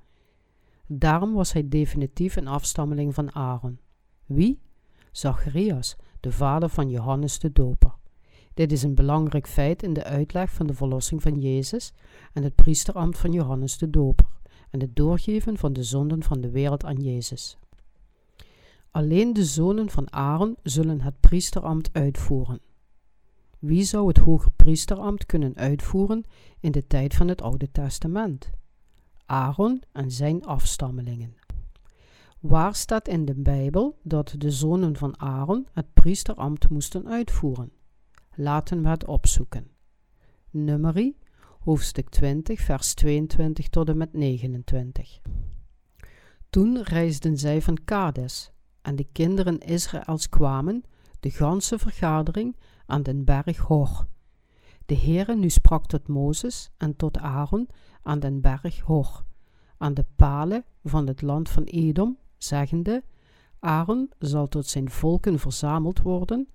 Daarom was hij definitief een afstammeling van Aaron. Wie? Zacharias, de vader van Johannes de Doper. Dit is een belangrijk feit in de uitleg van de verlossing van Jezus en het priesterambt van Johannes de Doper en het doorgeven van de zonden van de wereld aan Jezus. Alleen de zonen van Aaron zullen het priesterambt uitvoeren. Wie zou het hoge priesterambt kunnen uitvoeren in de tijd van het Oude Testament? Aaron en zijn afstammelingen. Waar staat in de Bijbel dat de zonen van Aaron het priesterambt moesten uitvoeren? Laten we het opzoeken. Nummerie, hoofdstuk 20, vers 22 tot en met 29. Toen reisden zij van Kades, en de kinderen Israëls kwamen, de ganse vergadering, aan den berg Hor. De Heere nu sprak tot Mozes en tot Aaron aan den berg Hor, aan de palen van het land van Edom, zeggende, Aaron zal tot zijn volken verzameld worden,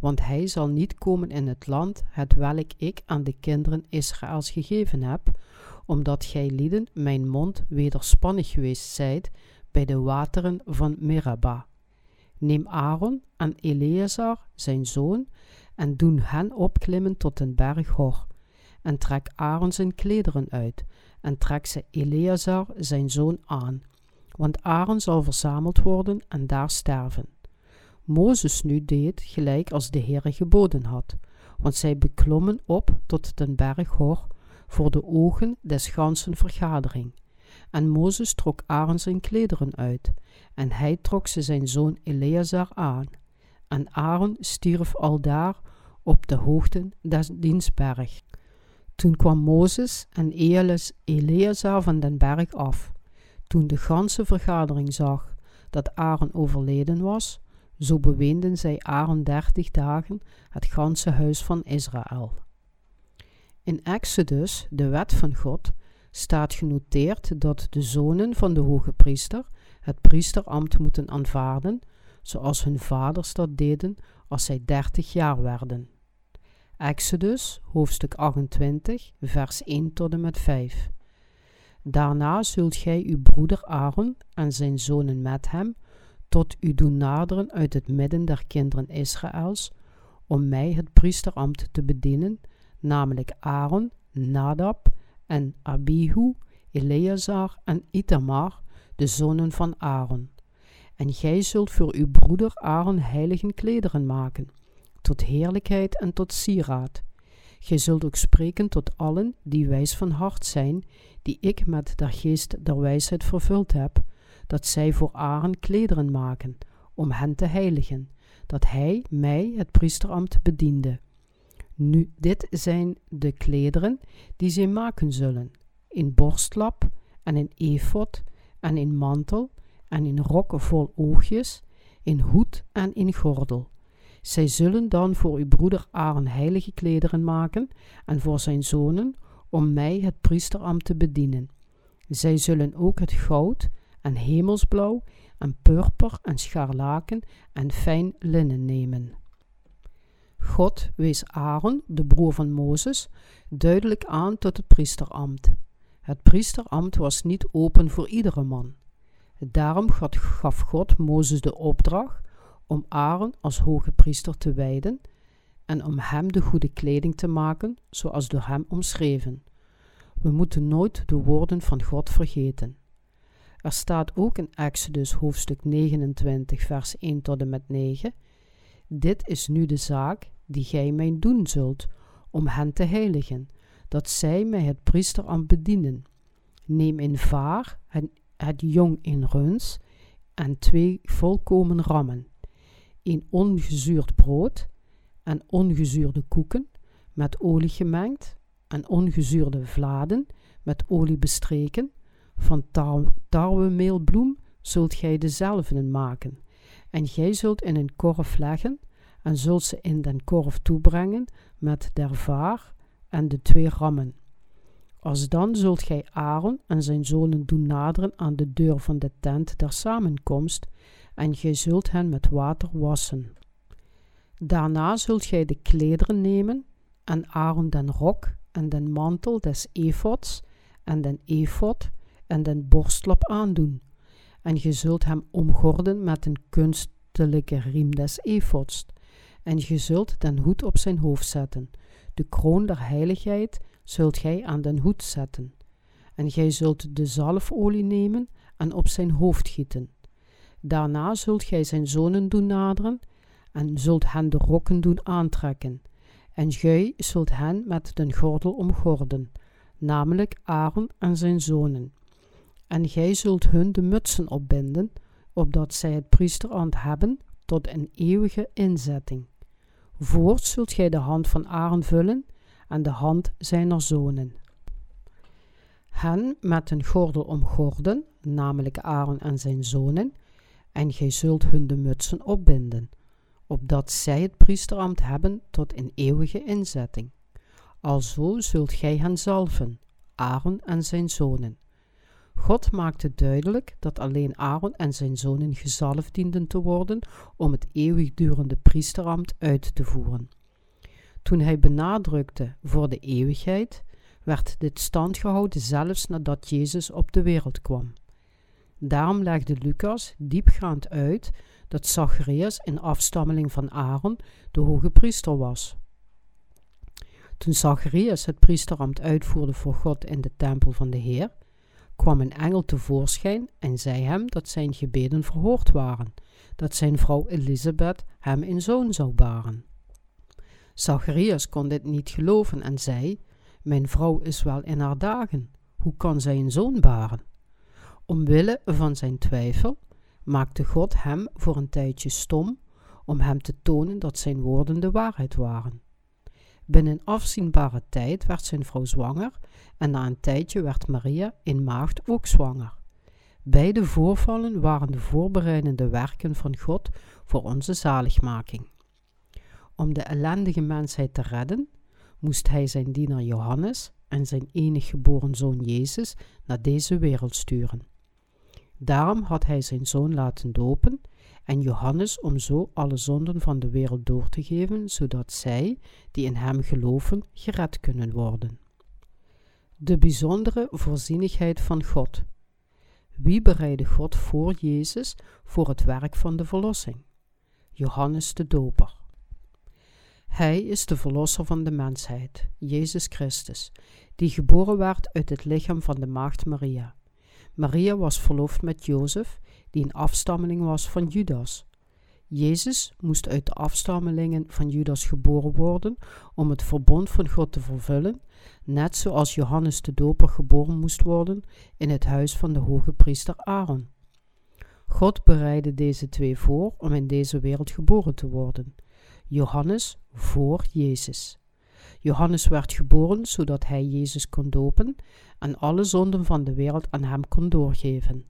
want hij zal niet komen in het land het welk ik aan de kinderen Israëls gegeven heb, omdat gij lieden mijn mond wederspannig geweest zijt bij de wateren van Meraba. Neem Aaron en Eleazar, zijn zoon, en doen hen opklimmen tot den berg Hor. En trek Aaron zijn klederen uit, en trek ze Eleazar, zijn zoon, aan. Want Aaron zal verzameld worden en daar sterven. Mozes nu deed gelijk als de Heere geboden had, want zij beklommen op tot den berg Hor voor de ogen des ganzen vergadering. En Mozes trok Aaron zijn klederen uit, en hij trok ze zijn zoon Eleazar aan. En Aaron stierf aldaar op de hoogte des dienstberg. Toen kwam Mozes en Eleazar van den berg af. Toen de ganse vergadering zag dat Aaron overleden was, zo beweenden zij Aaron dertig dagen het ganse huis van Israël. In Exodus, de wet van God, staat genoteerd dat de zonen van de hoge priester het priesterambt moeten aanvaarden, zoals hun vaders dat deden als zij dertig jaar werden. Exodus, hoofdstuk 28, vers 1 tot en met 5. Daarna zult gij uw broeder Aaron en zijn zonen met hem tot u doen naderen uit het midden der kinderen Israëls, om mij het priesterambt te bedienen, namelijk Aaron, Nadab en Abihu, Eleazar en Itamar, de zonen van Aaron. En gij zult voor uw broeder Aaron heilige klederen maken, tot heerlijkheid en tot sieraad. Gij zult ook spreken tot allen die wijs van hart zijn, die ik met der geest der wijsheid vervuld heb, dat zij voor Aaron klederen maken, om hen te heiligen, dat hij mij het priesterambt bediende. Nu, dit zijn de klederen die zij maken zullen, in borstlap en in efot en in mantel en in rokken vol oogjes, in hoed en in gordel. Zij zullen dan voor uw broeder Aaron heilige klederen maken en voor zijn zonen, om mij het priesterambt te bedienen. Zij zullen ook het goud en hemelsblauw en purper en scharlaken en fijn linnen nemen. God wees Aaron, de broer van Mozes, duidelijk aan tot het priesterambt. Het priesterambt was niet open voor iedere man. Daarom gaf God Mozes de opdracht om Aaron als hoge priester te wijden en om hem de goede kleding te maken, zoals door hem omschreven. We moeten nooit de woorden van God vergeten. Er staat ook in Exodus hoofdstuk 29, vers 1 tot en met 9: Dit is nu de zaak die gij mij doen zult, om hen te heiligen, dat zij mij het priesterambt bedienen. Neem in vaar het, het jong in runs en twee volkomen rammen, een ongezuurd brood en ongezuurde koeken met olie gemengd en ongezuurde vladen met olie bestreken van tarwemeelbloem zult gij dezelfde maken. En gij zult in een korf leggen en zult ze in den korf toebrengen met der vaar en de twee rammen. Als dan zult gij Aaron en zijn zonen doen naderen aan de deur van de tent der samenkomst, en gij zult hen met water wassen. Daarna zult gij de klederen nemen en Aaron den rok en den mantel des efods en den efod en den borstlap aandoen. En ge zult hem omgorden met een kunstelijke riem des efods. En ge zult den hoed op zijn hoofd zetten. De kroon der heiligheid zult gij aan den hoed zetten. En gij zult de zalfolie nemen en op zijn hoofd gieten. Daarna zult gij zijn zonen doen naderen en zult hen de rokken doen aantrekken. En gij zult hen met den gordel omgorden, namelijk Aaron en zijn zonen. En gij zult hun de mutsen opbinden, opdat zij het priesterambt hebben tot een eeuwige inzetting. Voorts zult gij de hand van Aaron vullen en de hand zijner zonen. Hen met een gordel omgorden, namelijk Aaron en zijn zonen, en gij zult hun de mutsen opbinden, opdat zij het priesterambt hebben tot een eeuwige inzetting. Alzo zult gij hen zalven, Aaron en zijn zonen. God maakte duidelijk dat alleen Aaron en zijn zonen gezalfd dienden te worden om het eeuwigdurende priesterambt uit te voeren. Toen hij benadrukte voor de eeuwigheid, werd dit stand gehouden zelfs nadat Jezus op de wereld kwam. Daarom legde Lucas diepgaand uit dat Zacharias een afstammeling van Aaron, de hoge priester was. Toen Zacharias het priesterambt uitvoerde voor God in de tempel van de Heer, kwam een engel tevoorschijn en zei hem dat zijn gebeden verhoord waren, dat zijn vrouw Elisabeth hem een zoon zou baren. Zacharias kon dit niet geloven en zei: Mijn vrouw is wel in haar dagen, hoe kan zij een zoon baren? Omwille van zijn twijfel maakte God hem voor een tijdje stom om hem te tonen dat zijn woorden de waarheid waren. Binnen afzienbare tijd werd zijn vrouw zwanger en na een tijdje werd Maria in maagd ook zwanger. Beide voorvallen waren de voorbereidende werken van God voor onze zaligmaking. Om de ellendige mensheid te redden, moest hij zijn dienaar Johannes en zijn enig geboren zoon Jezus naar deze wereld sturen. Daarom had hij zijn zoon laten dopen en Johannes om zo alle zonden van de wereld door te geven, zodat zij, die in hem geloven, gered kunnen worden. De bijzondere voorzienigheid van God. Wie bereidde God voor Jezus voor het werk van de verlossing? Johannes de Doper. Hij is de verlosser van de mensheid, Jezus Christus, die geboren werd uit het lichaam van de maagd Maria. Maria was verloofd met Jozef, die een afstammeling was van Judas. Jezus moest uit de afstammelingen van Judas geboren worden om het verbond van God te vervullen, net zoals Johannes de Doper geboren moest worden in het huis van de hoge priester Aaron. God bereidde deze twee voor om in deze wereld geboren te worden. Johannes voor Jezus. Johannes werd geboren zodat hij Jezus kon dopen en alle zonden van de wereld aan hem kon doorgeven.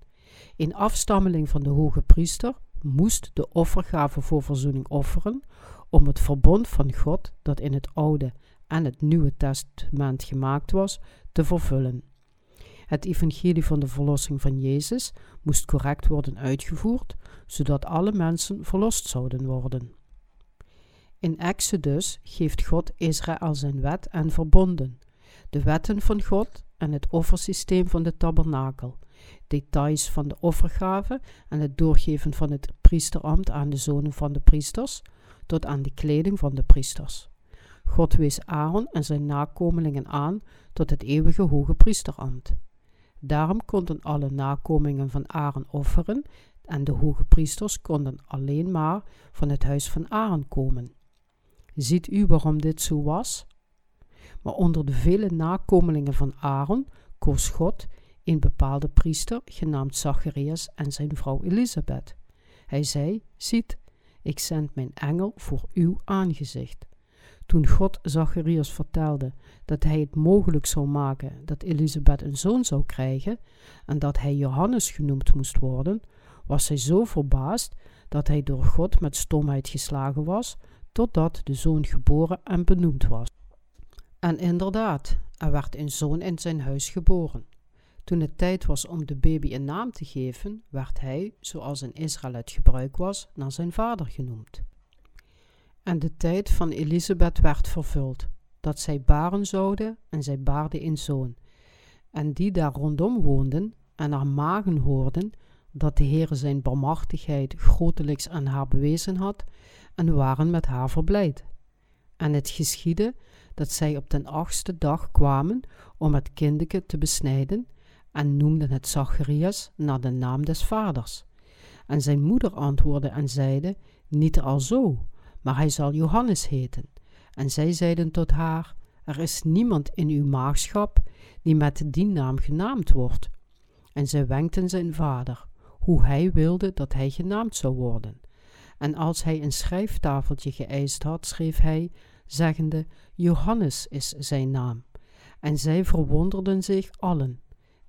Een afstammeling van de hoge priester moest de offergave voor verzoening offeren om het verbond van God dat in het Oude en het Nieuwe Testament gemaakt was, te vervullen. Het evangelie van de verlossing van Jezus moest correct worden uitgevoerd, zodat alle mensen verlost zouden worden. In Exodus geeft God Israël zijn wet en verbonden, de wetten van God en het offersysteem van de tabernakel, details van de offergave en het doorgeven van het priesterambt aan de zonen van de priesters, tot aan de kleding van de priesters. God wees Aaron en zijn nakomelingen aan tot het eeuwige hoge priesterambt. Daarom konden alle nakomingen van Aaron offeren en de hoge priesters konden alleen maar van het huis van Aaron komen. Ziet u waarom dit zo was? Maar onder de vele nakomelingen van Aaron koos God een bepaalde priester genaamd Zacharias en zijn vrouw Elisabeth. Hij zei: Ziet, ik zend mijn engel voor uw aangezicht. Toen God Zacharias vertelde dat hij het mogelijk zou maken dat Elisabeth een zoon zou krijgen en dat hij Johannes genoemd moest worden, was hij zo verbaasd dat hij door God met stomheid geslagen was, totdat de zoon geboren en benoemd was. En inderdaad, er werd een zoon in zijn huis geboren. Toen het tijd was om de baby een naam te geven, werd hij, zoals in Israël het gebruik was, naar zijn vader genoemd. En de tijd van Elisabeth werd vervuld. dat zij baren zouden, en zij baarden een zoon. En die daar rondom woonden en haar magen hoorden dat de Heer zijn barmachtigheid grotelijks aan haar bewezen had, en waren met haar verblijd. En het geschiedde dat zij op den achtste dag kwamen om het kindeke te besnijden, en noemden het Zacharias naar de naam des vaders. En zijn moeder antwoordde en zeide, niet al zo, maar hij zal Johannes heten. En zij zeiden tot haar, er is niemand in uw maagschap die met die naam genaamd wordt. En zij wenkten zijn vader, hoe hij wilde dat hij genaamd zou worden. En als hij een schrijftafeltje geëist had, schreef hij, zeggende, Johannes is zijn naam. En zij verwonderden zich allen.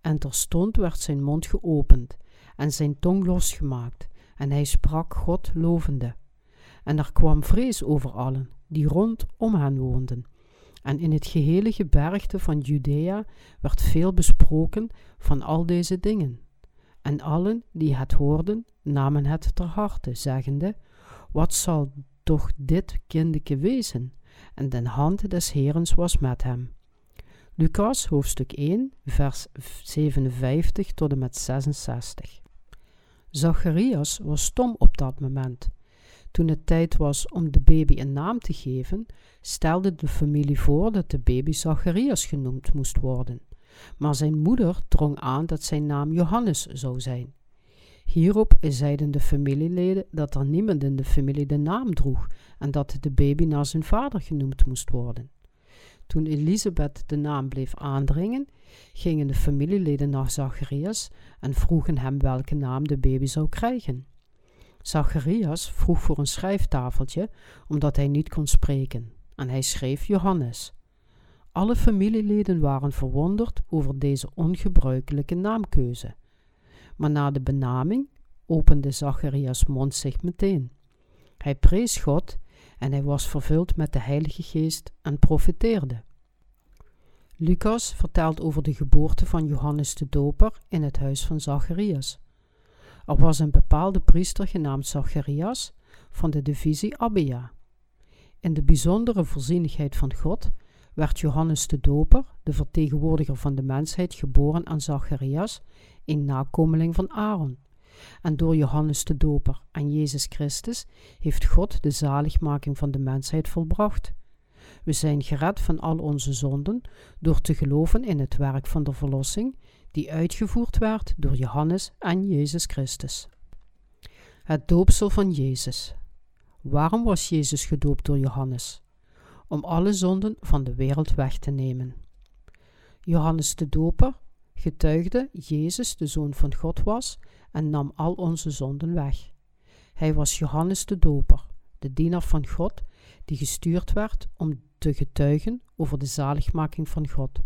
En terstond werd zijn mond geopend en zijn tong losgemaakt, en hij sprak God lovende. En er kwam vrees over allen die rondom hen woonden. En in het gehele gebergte van Judea werd veel besproken van al deze dingen. En allen die het hoorden, namen het ter harte, zeggende: Wat zal toch dit kindeke wezen? En de hand des Herens was met hem. Lucas hoofdstuk 1, vers 57 tot en met 66. Zacharias was stom op dat moment. Toen het tijd was om de baby een naam te geven, stelde de familie voor dat de baby Zacharias genoemd moest worden. Maar zijn moeder drong aan dat zijn naam Johannes zou zijn. Hierop zeiden de familieleden dat er niemand in de familie de naam droeg en dat de baby naar zijn vader genoemd moest worden. Toen Elisabeth de naam bleef aandringen, gingen de familieleden naar Zacharias en vroegen hem welke naam de baby zou krijgen. Zacharias vroeg voor een schrijftafeltje, omdat hij niet kon spreken, en hij schreef Johannes. Alle familieleden waren verwonderd over deze ongebruikelijke naamkeuze. Maar na de benaming opende Zacharias mond zich meteen. Hij prees God en hij was vervuld met de Heilige Geest en profeteerde. Lucas vertelt over de geboorte van Johannes de Doper in het huis van Zacharias. Er was een bepaalde priester genaamd Zacharias van de divisie Abia. In de bijzondere voorzienigheid van God werd Johannes de Doper, de vertegenwoordiger van de mensheid, geboren aan Zacharias, een nakomeling van Aaron. En door Johannes de Doper en Jezus Christus heeft God de zaligmaking van de mensheid volbracht. We zijn gered van al onze zonden door te geloven in het werk van de verlossing die uitgevoerd werd door Johannes en Jezus Christus. Het doopsel van Jezus. Waarom was Jezus gedoopt door Johannes? Om alle zonden van de wereld weg te nemen. Johannes de Doper getuigde Jezus de Zoon van God was en nam al onze zonden weg. Hij was Johannes de Doper, de dienaar van God, die gestuurd werd om te getuigen over de zaligmaking van God.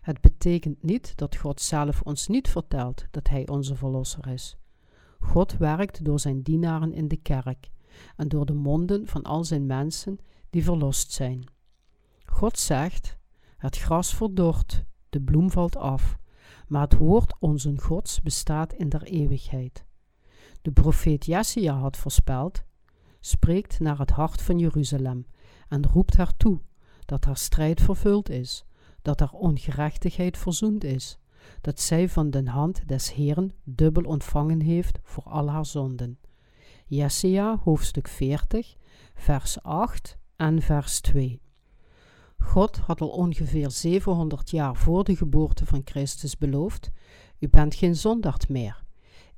Het betekent niet dat God zelf ons niet vertelt dat Hij onze Verlosser is. God werkt door zijn dienaren in de kerk en door de monden van al zijn mensen die verlost zijn. God zegt: Het gras verdort, de bloem valt af, maar het woord onze Gods bestaat in der eeuwigheid. De profeet Jesaja had voorspeld: Spreekt naar het hart van Jeruzalem en roept haar toe dat haar strijd vervuld is, dat haar ongerechtigheid verzoend is, dat zij van de hand des Heeren dubbel ontvangen heeft voor al haar zonden. Jesaja hoofdstuk 40, vers 8 en vers 2. God had al ongeveer 700 jaar voor de geboorte van Christus beloofd: U bent geen zondaard meer.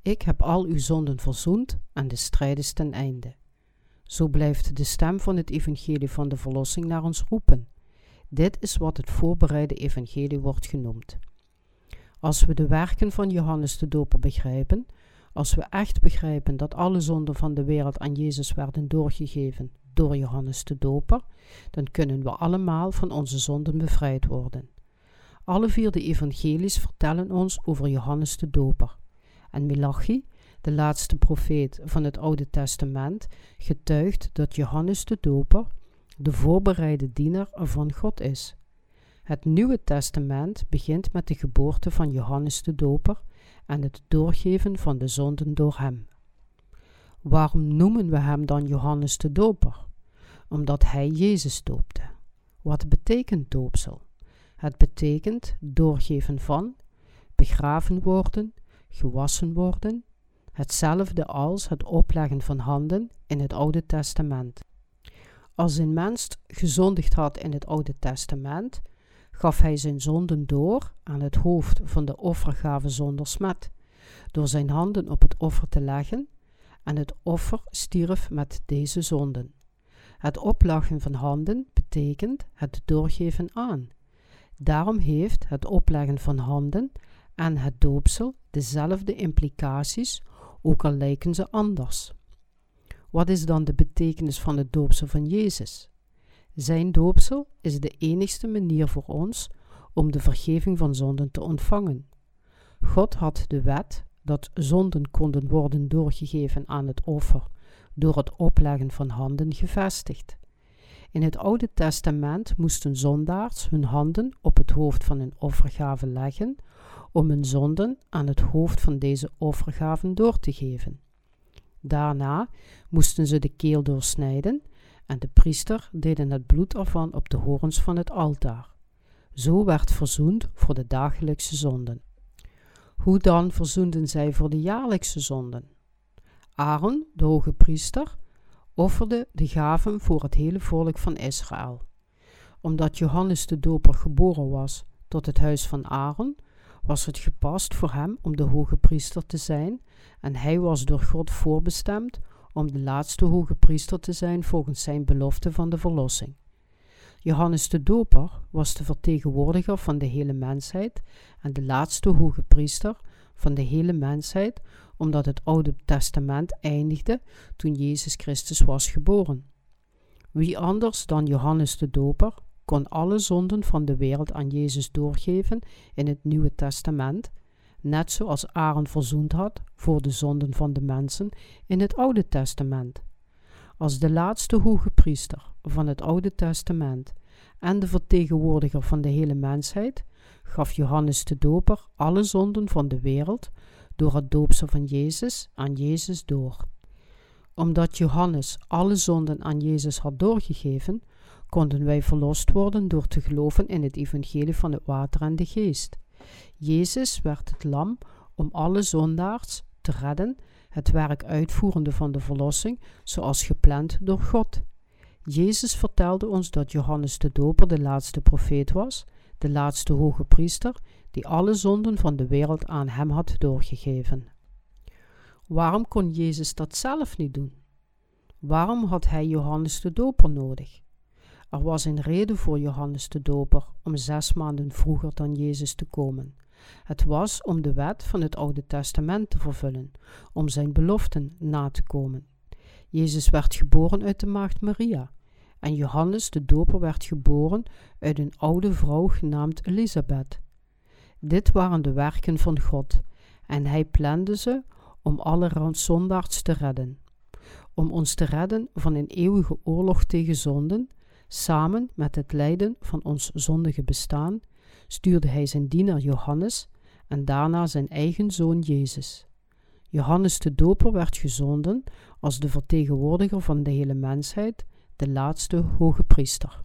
Ik heb al uw zonden verzoend en de strijd is ten einde. Zo blijft de stem van het evangelie van de verlossing naar ons roepen. Dit is wat het voorbereide evangelie wordt genoemd. Als we de werken van Johannes de Doper begrijpen, als we echt begrijpen dat alle zonden van de wereld aan Jezus werden doorgegeven door Johannes de Doper, dan kunnen we allemaal van onze zonden bevrijd worden. Alle vier de evangelies vertellen ons over Johannes de Doper. En Milachi, de laatste profeet van het Oude Testament, getuigt dat Johannes de Doper de voorbereide diener van God is. Het Nieuwe Testament begint met de geboorte van Johannes de Doper en het doorgeven van de zonden door hem. Waarom noemen we hem dan Johannes de Doper? Omdat hij Jezus doopte. Wat betekent doopsel? Het betekent doorgeven van, begraven worden, gewassen worden, hetzelfde als het opleggen van handen in het Oude Testament. Als een mens gezondigd had in het Oude Testament, gaf hij zijn zonden door aan het hoofd van de offergave zonder smet, door zijn handen op het offer te leggen, en het offer stierf met deze zonden. Het opleggen van handen betekent het doorgeven aan. Daarom heeft het opleggen van handen en het doopsel dezelfde implicaties, ook al lijken ze anders. Wat is dan de betekenis van het doopsel van Jezus? Zijn doopsel is de enigste manier voor ons om de vergeving van zonden te ontvangen. God had de wet dat zonden konden worden doorgegeven aan het offer door het opleggen van handen gevestigd. In het Oude Testament moesten zondaars hun handen op het hoofd van een offergave leggen om hun zonden aan het hoofd van deze offergaven door te geven. Daarna moesten ze de keel doorsnijden en de priester deden het bloed ervan op de horens van het altaar. Zo werd verzoend voor de dagelijkse zonden. Hoe dan verzoenden zij voor de jaarlijkse zonden? Aaron, de hoge priester, offerde de gaven voor het hele volk van Israël. Omdat Johannes de Doper geboren was tot het huis van Aaron, was het gepast voor hem om de hoge priester te zijn, en hij was door God voorbestemd om de laatste hoge priester te zijn volgens zijn belofte van de verlossing. Johannes de Doper was de vertegenwoordiger van de hele mensheid en de laatste hoge priester van de hele mensheid, omdat het Oude Testament eindigde toen Jezus Christus was geboren. Wie anders dan Johannes de Doper kon alle zonden van de wereld aan Jezus doorgeven in het Nieuwe Testament, net zoals Aaron verzoend had voor de zonden van de mensen in het Oude Testament. Als de laatste hoge priester van het Oude Testament en de vertegenwoordiger van de hele mensheid, gaf Johannes de Doper alle zonden van de wereld door het doopsel van Jezus aan Jezus door. Omdat Johannes alle zonden aan Jezus had doorgegeven, konden wij verlost worden door te geloven in het evangelie van het water en de geest. Jezus werd het lam om alle zondaars te redden, het werk uitvoerende van de verlossing, zoals gepland door God. Jezus vertelde ons dat Johannes de Doper de laatste profeet was, de laatste hoge priester, die alle zonden van de wereld aan hem had doorgegeven. Waarom kon Jezus dat zelf niet doen? Waarom had hij Johannes de Doper nodig? Er was een reden voor Johannes de Doper om zes maanden vroeger dan Jezus te komen. Het was om de wet van het Oude Testament te vervullen, om zijn beloften na te komen. Jezus werd geboren uit de maagd Maria, en Johannes de Doper werd geboren uit een oude vrouw genaamd Elisabeth. Dit waren de werken van God, en hij plande ze om alle zondaars te redden. Om ons te redden van een eeuwige oorlog tegen zonden, samen met het lijden van ons zondige bestaan, stuurde hij zijn dienaar Johannes en daarna zijn eigen zoon Jezus. Johannes de Doper werd gezonden als de vertegenwoordiger van de hele mensheid, de laatste hoge priester.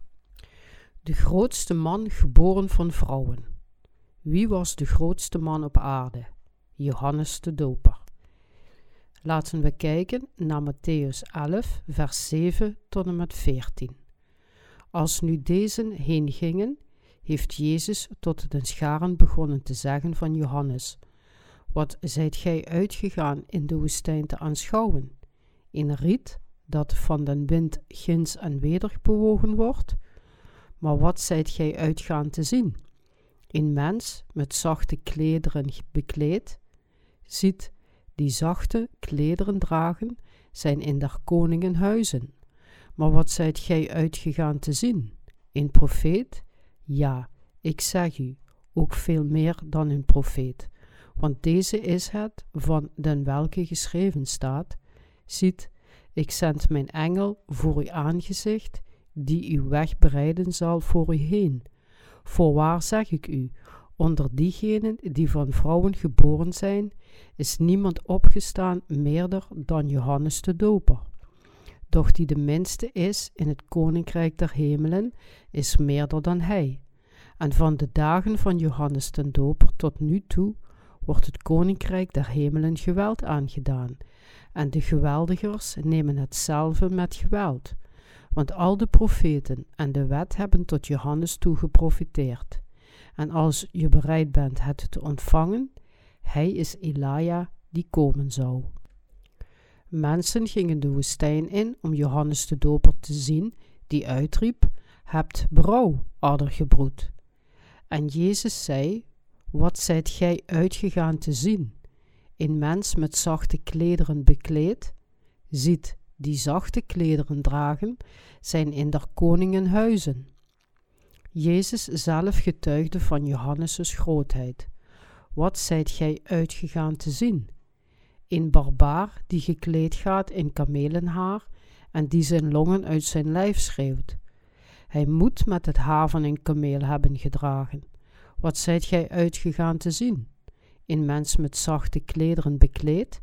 De grootste man geboren van vrouwen. Wie was de grootste man op aarde? Johannes de Doper. Laten we kijken naar Matthäus 11, vers 7 tot en met 14. Als nu deze heen gingen, heeft Jezus tot de scharen begonnen te zeggen van Johannes: Wat zijt gij uitgegaan in de woestijn te aanschouwen? Een riet dat van den wind ginds en weder bewogen wordt? Maar wat zijt gij uitgaan te zien? Een mens met zachte klederen bekleed, ziet die zachte klederen dragen, zijn in der koningen huizen. Maar wat zijt gij uitgegaan te zien? Een profeet? Ja, ik zeg u, ook veel meer dan een profeet. Want deze is het van den welke geschreven staat: Ziet, ik zend mijn engel voor uw aangezicht, die uw weg bereiden zal voor u heen. Voorwaar zeg ik u, onder diegenen die van vrouwen geboren zijn, is niemand opgestaan meerder dan Johannes de Doper. doch die de minste is in het koninkrijk der hemelen, is meerder dan hij. En van de dagen van Johannes den Doper tot nu toe wordt het koninkrijk der hemelen geweld aangedaan, en de geweldigers nemen hetzelfde met geweld. Want al de profeten en de wet hebben tot Johannes toe geprofiteerd. En als je bereid bent het te ontvangen, hij is Elia die komen zou. Mensen gingen de woestijn in om Johannes de Doper te zien, die uitriep: Hebt brouw, addergebroed. En Jezus zei: Wat zijt gij uitgegaan te zien? Een mens met zachte klederen bekleed? Ziet, die zachte klederen dragen, zijn in der koningen huizen. Jezus zelf getuigde van Johannes' grootheid. Wat zijt gij uitgegaan te zien? Een barbaar die gekleed gaat in kamelenhaar en die zijn longen uit zijn lijf schreeuwt. Hij moet met het haar van een kameel hebben gedragen. Wat zijt gij uitgegaan te zien? Een mens met zachte klederen bekleed?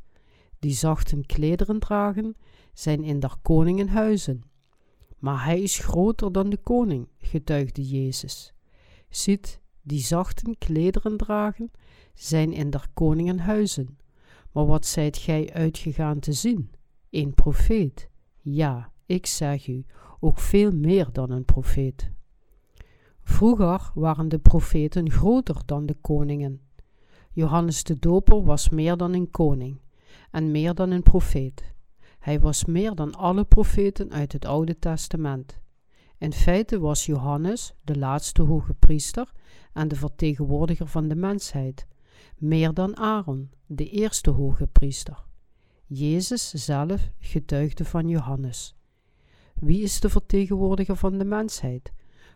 Die zachte klederen dragen, zijn in der koningen huizen. Maar hij is groter dan de koning, getuigde Jezus. Ziet, die zachte klederen dragen, zijn in der koningen huizen. Maar wat zijt gij uitgegaan te zien? Een profeet? Ja, ik zeg u, ook veel meer dan een profeet. Vroeger waren de profeten groter dan de koningen. Johannes de Doper was meer dan een koning en meer dan een profeet. Hij was meer dan alle profeten uit het Oude Testament. In feite was Johannes de laatste hoge priester en de vertegenwoordiger van de mensheid, meer dan Aaron, de eerste hoge priester. Jezus zelf getuigde van Johannes. Wie is de vertegenwoordiger van de mensheid?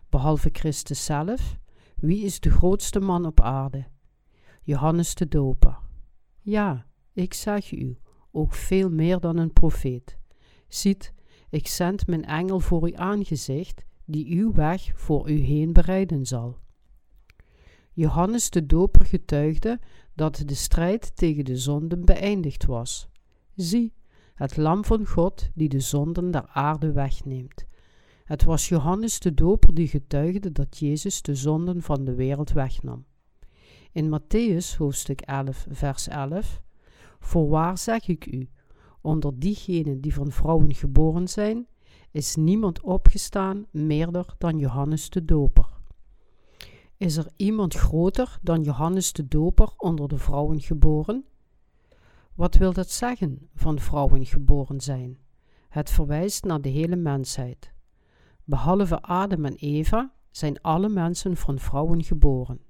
Behalve Christus zelf, wie is de grootste man op aarde? Johannes de Doper. Ja, ik zeg u, ook veel meer dan een profeet. Ziet, ik zend mijn engel voor uw aangezicht, die uw weg voor u heen bereiden zal. Johannes de Doper getuigde dat de strijd tegen de zonden beëindigd was. Zie, het lam van God die de zonden der aarde wegneemt. Het was Johannes de Doper die getuigde dat Jezus de zonden van de wereld wegnam. In Matthäus hoofdstuk 11, vers 11 Voorwaar zeg ik u, onder diegenen die van vrouwen geboren zijn, is niemand opgestaan meerder dan Johannes de Doper. Is er iemand groter dan Johannes de Doper onder de vrouwen geboren? Wat wil dat zeggen, van vrouwen geboren zijn? Het verwijst naar de hele mensheid. Behalve Adam en Eva zijn alle mensen van vrouwen geboren.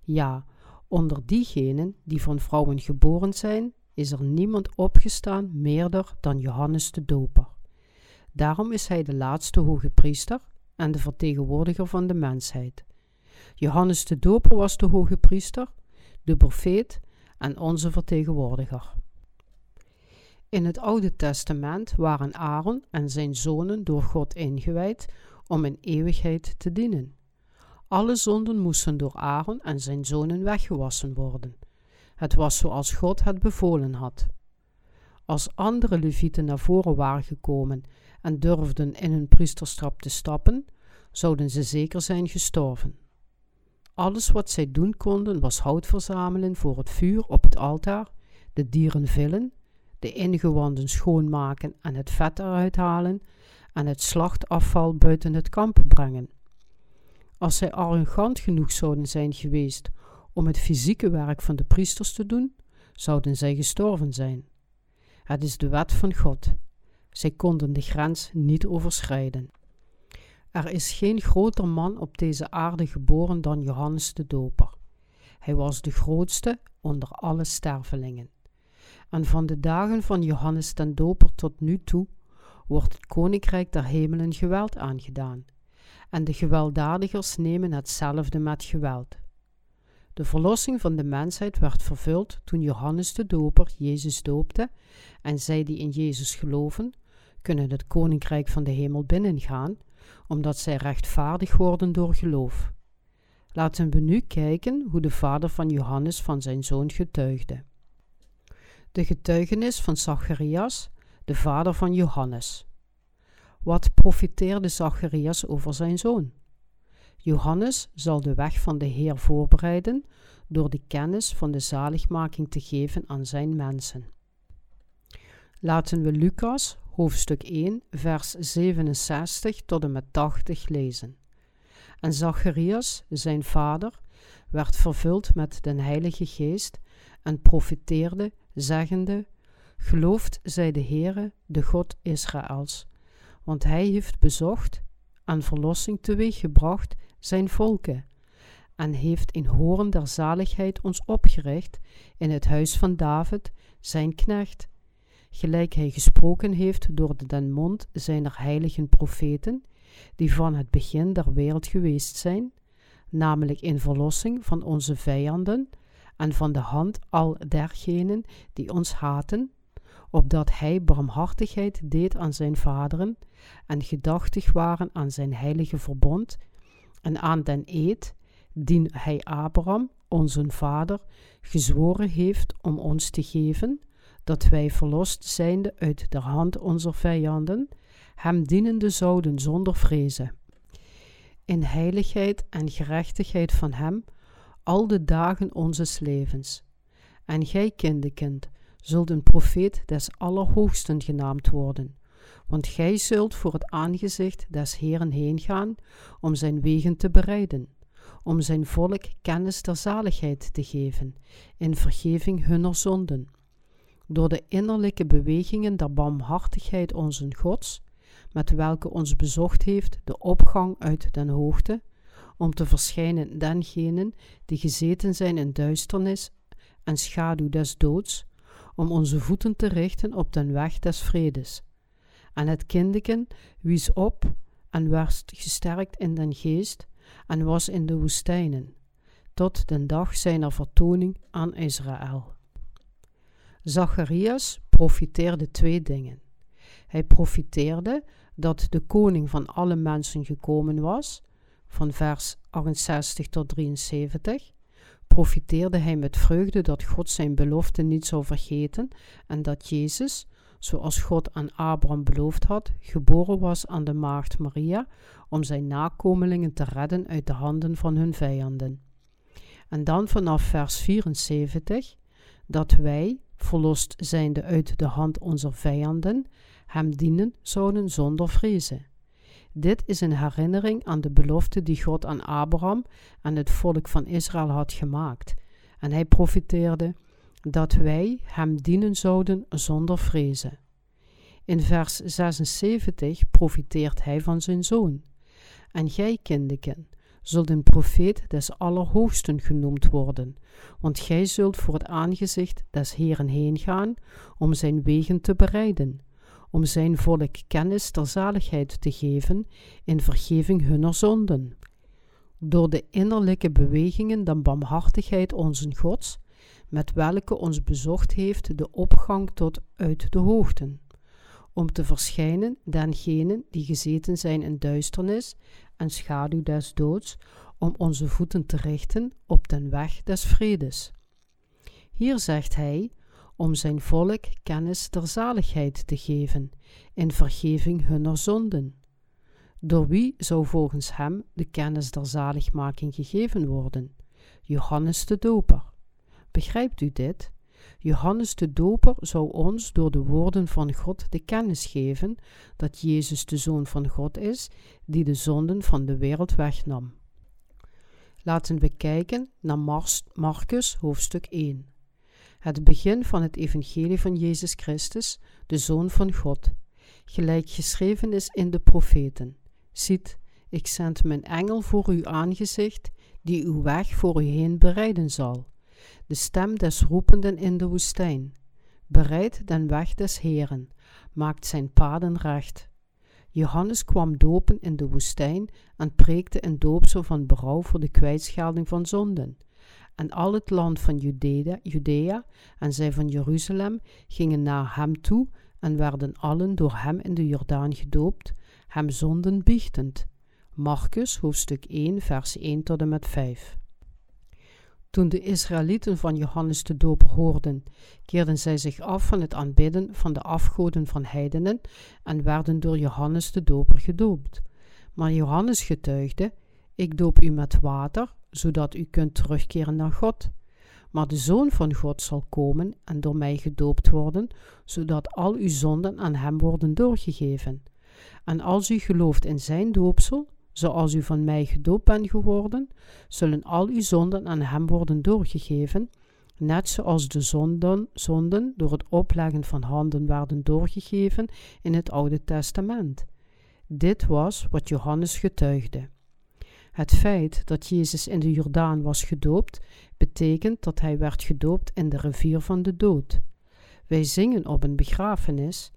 Ja, onder diegenen die van vrouwen geboren zijn, is er niemand opgestaan meerder dan Johannes de Doper. Daarom is hij de laatste hoge priester en de vertegenwoordiger van de mensheid. Johannes de Doper was de hoge priester, de profeet en onze vertegenwoordiger. In het Oude Testament waren Aaron en zijn zonen door God ingewijd om in eeuwigheid te dienen. Alle zonden moesten door Aaron en zijn zonen weggewassen worden. Het was zoals God het bevolen had. Als andere levieten naar voren waren gekomen en durfden in hun priesterstrap te stappen, zouden ze zeker zijn gestorven. Alles wat zij doen konden was hout verzamelen voor het vuur op het altaar, de dieren villen, de ingewanden schoonmaken en het vet eruit halen en het slachtafval buiten het kamp brengen. Als zij arrogant genoeg zouden zijn geweest om het fysieke werk van de priesters te doen, zouden zij gestorven zijn. Het is de wet van God. Zij konden de grens niet overschrijden. Er is geen groter man op deze aarde geboren dan Johannes de Doper. Hij was de grootste onder alle stervelingen. En van de dagen van Johannes den Doper tot nu toe wordt het koninkrijk der hemelen geweld aangedaan. En de gewelddadigers nemen hetzelfde met geweld. De verlossing van de mensheid werd vervuld toen Johannes de Doper Jezus doopte en zij die in Jezus geloven, kunnen het koninkrijk van de hemel binnengaan, omdat zij rechtvaardig worden door geloof. Laten we nu kijken hoe de vader van Johannes van zijn zoon getuigde. De getuigenis van Zacharias, de vader van Johannes. Wat profiteerde Zacharias over zijn zoon? Johannes zal de weg van de Heer voorbereiden door de kennis van de zaligmaking te geven aan zijn mensen. Laten we Lucas hoofdstuk 1 vers 67 tot en met 80 lezen. En Zacharias, zijn vader, werd vervuld met den Heilige Geest en profiteerde, zeggende: Gelooft zij de Heere, de God Israëls, want hij heeft bezocht en verlossing teweeggebracht zijn volken, en heeft in horen der zaligheid ons opgericht in het huis van David, zijn knecht, gelijk hij gesproken heeft door de den mond zijner heiligen profeten, die van het begin der wereld geweest zijn, namelijk in verlossing van onze vijanden en van de hand al dergenen die ons haten, opdat hij barmhartigheid deed aan zijn vaderen en gedachtig waren aan zijn heilige verbond en aan den eed, dien hij Abraham, onze vader, gezworen heeft om ons te geven, dat wij verlost zijnde uit de hand onze vijanden, hem dienende zouden zonder vrezen. In heiligheid en gerechtigheid van hem, al de dagen onzes levens. En gij, kinderkind, zult een profeet des Allerhoogsten genaamd worden, want gij zult voor het aangezicht des Heeren heen gaan om zijn wegen te bereiden, om zijn volk kennis der zaligheid te geven, in vergeving hunner zonden, door de innerlijke bewegingen der barmhartigheid onze Gods, met welke ons bezocht heeft de opgang uit den hoogte, om te verschijnen dengenen die gezeten zijn in duisternis en schaduw des doods, om onze voeten te richten op den weg des vredes. En het kindeken wies op en werd gesterkt in den geest en was in de woestijnen, tot den dag zijner vertoning aan Israël. Zacharias profiteerde twee dingen. Hij profiteerde dat de koning van alle mensen gekomen was, van vers 68 tot 73, profiteerde hij met vreugde dat God zijn belofte niet zou vergeten en dat Jezus, zoals God aan Abraham beloofd had, geboren was aan de maagd Maria om zijn nakomelingen te redden uit de handen van hun vijanden. En dan vanaf vers 74 dat wij, verlost zijnde uit de hand onze vijanden, hem dienen zouden zonder vrezen. Dit is een herinnering aan de belofte die God aan Abraham en het volk van Israël had gemaakt. En hij profiteerde dat wij hem dienen zouden zonder vrezen. In vers 76 profiteert hij van zijn zoon. En gij, kindeken, zult een profeet des Allerhoogsten genoemd worden, want gij zult voor het aangezicht des Heeren heen gaan om zijn wegen te bereiden, om zijn volk kennis ter zaligheid te geven in vergeving hunner zonden. Door de innerlijke bewegingen dan barmhartigheid onze Gods, met welke ons bezocht heeft de opgang tot uit de hoogten, om te verschijnen dengenen die gezeten zijn in duisternis en schaduw des doods, om onze voeten te richten op den weg des vredes. Hier zegt hij, om zijn volk kennis der zaligheid te geven, in vergeving hunner zonden. Door wie zou volgens hem de kennis der zaligmaking gegeven worden? Johannes de Doper. Begrijpt u dit? Johannes de Doper zou ons door de woorden van God de kennis geven dat Jezus de Zoon van God is, die de zonden van de wereld wegnam. Laten we kijken naar Marcus hoofdstuk 1 het begin van het evangelie van Jezus Christus, de Zoon van God, gelijk geschreven is in de profeten. Ziet, ik zend mijn engel voor uw aangezicht, die uw weg voor u heen bereiden zal. De stem des roependen in de woestijn. Bereid den weg des Heren, maakt zijn paden recht. Johannes kwam dopen in de woestijn en preekte een doopsel van berouw voor de kwijtschelding van zonden en al het land van Judea, Judea en zij van Jeruzalem gingen naar hem toe en werden allen door hem in de Jordaan gedoopt, hem zonden biechtend. Marcus hoofdstuk 1 vers 1 tot en met 5. Toen de Israëlieten van Johannes de Doper hoorden, keerden zij zich af van het aanbidden van de afgoden van heidenen en werden door Johannes de Doper gedoopt. Maar Johannes getuigde: Ik doop u met water, zodat u kunt terugkeren naar God. Maar de Zoon van God zal komen en door mij gedoopt worden, zodat al uw zonden aan hem worden doorgegeven. En als u gelooft in zijn doopsel, zoals u van mij gedoopt bent geworden, zullen al uw zonden aan hem worden doorgegeven, net zoals de zonden, zonden door het opleggen van handen werden doorgegeven in het Oude Testament. Dit was wat Johannes getuigde. Het feit dat Jezus in de Jordaan was gedoopt, betekent dat hij werd gedoopt in de rivier van de dood. Wij zingen op een begrafenis,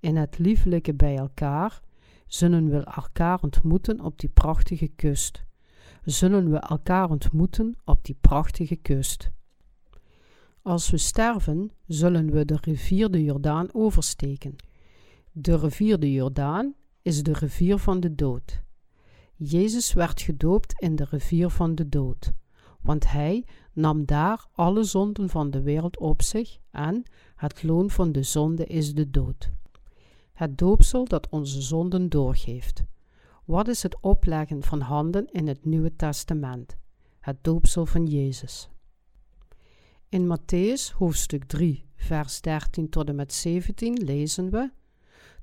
in het lieflijke bij elkaar, zullen we elkaar ontmoeten op die prachtige kust. Zullen we elkaar ontmoeten op die prachtige kust. Als we sterven, zullen we de rivier de Jordaan oversteken. De rivier de Jordaan is de rivier van de dood. Jezus werd gedoopt in de rivier van de dood, want hij nam daar alle zonden van de wereld op zich en het loon van de zonde is de dood. Het doopsel dat onze zonden doorgeeft. Wat is het opleggen van handen in het Nieuwe Testament? Het doopsel van Jezus. In Matthäus hoofdstuk 3, vers 13 tot en met 17 lezen we: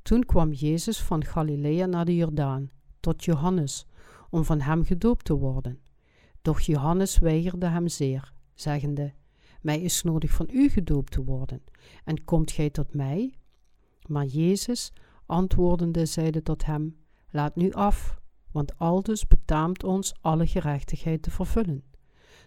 Toen kwam Jezus van Galilea naar de Jordaan, tot Johannes, om van hem gedoopt te worden. Doch Johannes weigerde hem zeer, zeggende: Mij is nodig van u gedoopt te worden, en komt gij tot mij? Maar Jezus, antwoordende, zeide tot hem: Laat nu af, want aldus betaamt ons alle gerechtigheid te vervullen.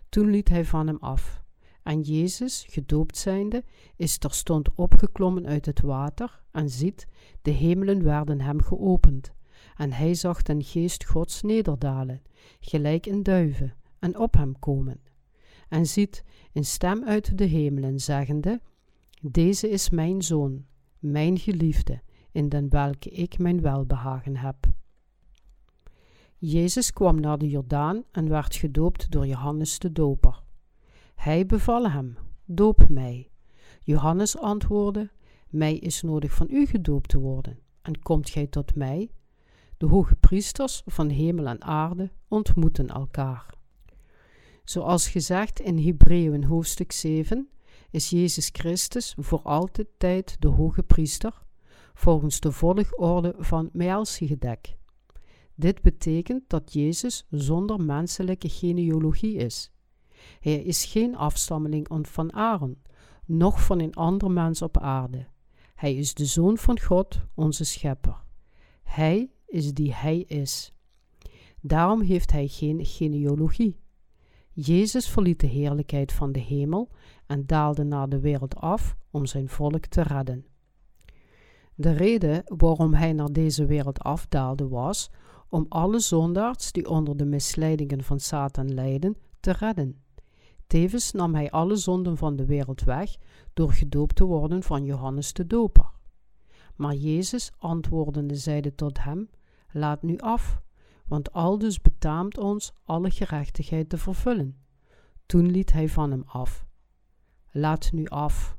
Toen liet hij van hem af. En Jezus, gedoopt zijnde, is terstond opgeklommen uit het water, en ziet, de hemelen werden hem geopend. En hij zag den geest Gods nederdalen, gelijk in duiven, en op hem komen. En ziet een stem uit de hemelen, zeggende: Deze is mijn zoon, mijn geliefde, in den welke ik mijn welbehagen heb. Jezus kwam naar de Jordaan en werd gedoopt door Johannes de Doper. Hij beval hem: Doop mij. Johannes antwoordde: Mij is nodig van u gedoopt te worden. En komt gij tot mij? De hoge priesters van hemel en aarde ontmoeten elkaar. Zoals gezegd in Hebreeën hoofdstuk 7 is Jezus Christus voor altijd tijd de hoge priester, volgens de volgorde van Melchizedek. Dit betekent dat Jezus zonder menselijke genealogie is. Hij is geen afstammeling van Aaron, noch van een ander mens op aarde. Hij is de Zoon van God, onze Schepper. Hij is die Hij is. Daarom heeft Hij geen genealogie. Jezus verliet de heerlijkheid van de hemel en daalde naar de wereld af om zijn volk te redden. De reden waarom hij naar deze wereld afdaalde was om alle zondaars die onder de misleidingen van Satan lijden te redden. Tevens nam hij alle zonden van de wereld weg door gedoopt te worden van Johannes de Doper. Maar Jezus antwoordende zeide tot hem: Laat nu af, want aldus betaamt ons alle gerechtigheid te vervullen. Toen liet hij van hem af. Laat nu af.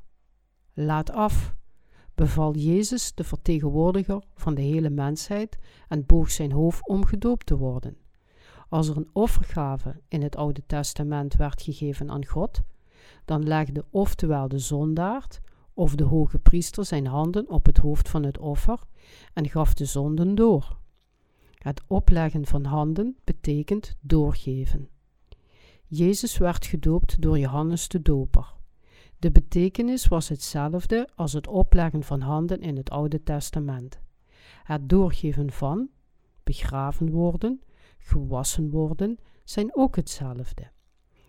Laat af, beval Jezus, de vertegenwoordiger van de hele mensheid, en boog zijn hoofd om gedoopt te worden. Als er een offergave in het Oude Testament werd gegeven aan God, dan legde oftewel de zondaard of de hoge priester zijn handen op het hoofd van het offer en gaf de zonden door. Het opleggen van handen betekent doorgeven. Jezus werd gedoopt door Johannes de Doper. De betekenis was hetzelfde als het opleggen van handen in het Oude Testament. Het doorgeven van, begraven worden, gewassen worden, zijn ook hetzelfde.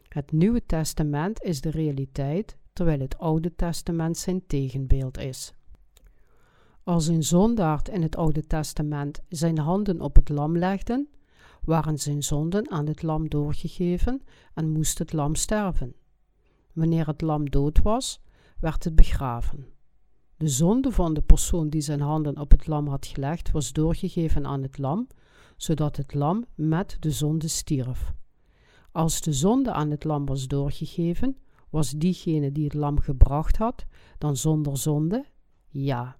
Het Nieuwe Testament is de realiteit, terwijl het Oude Testament zijn tegenbeeld is. Als een zondaard in het Oude Testament zijn handen op het lam legde, waren zijn zonden aan het lam doorgegeven en moest het lam sterven. Wanneer het lam dood was, werd het begraven. De zonde van de persoon die zijn handen op het lam had gelegd, was doorgegeven aan het lam, zodat het lam met de zonde stierf. Als de zonde aan het lam was doorgegeven, was diegene die het lam gebracht had dan zonder zonde? Ja.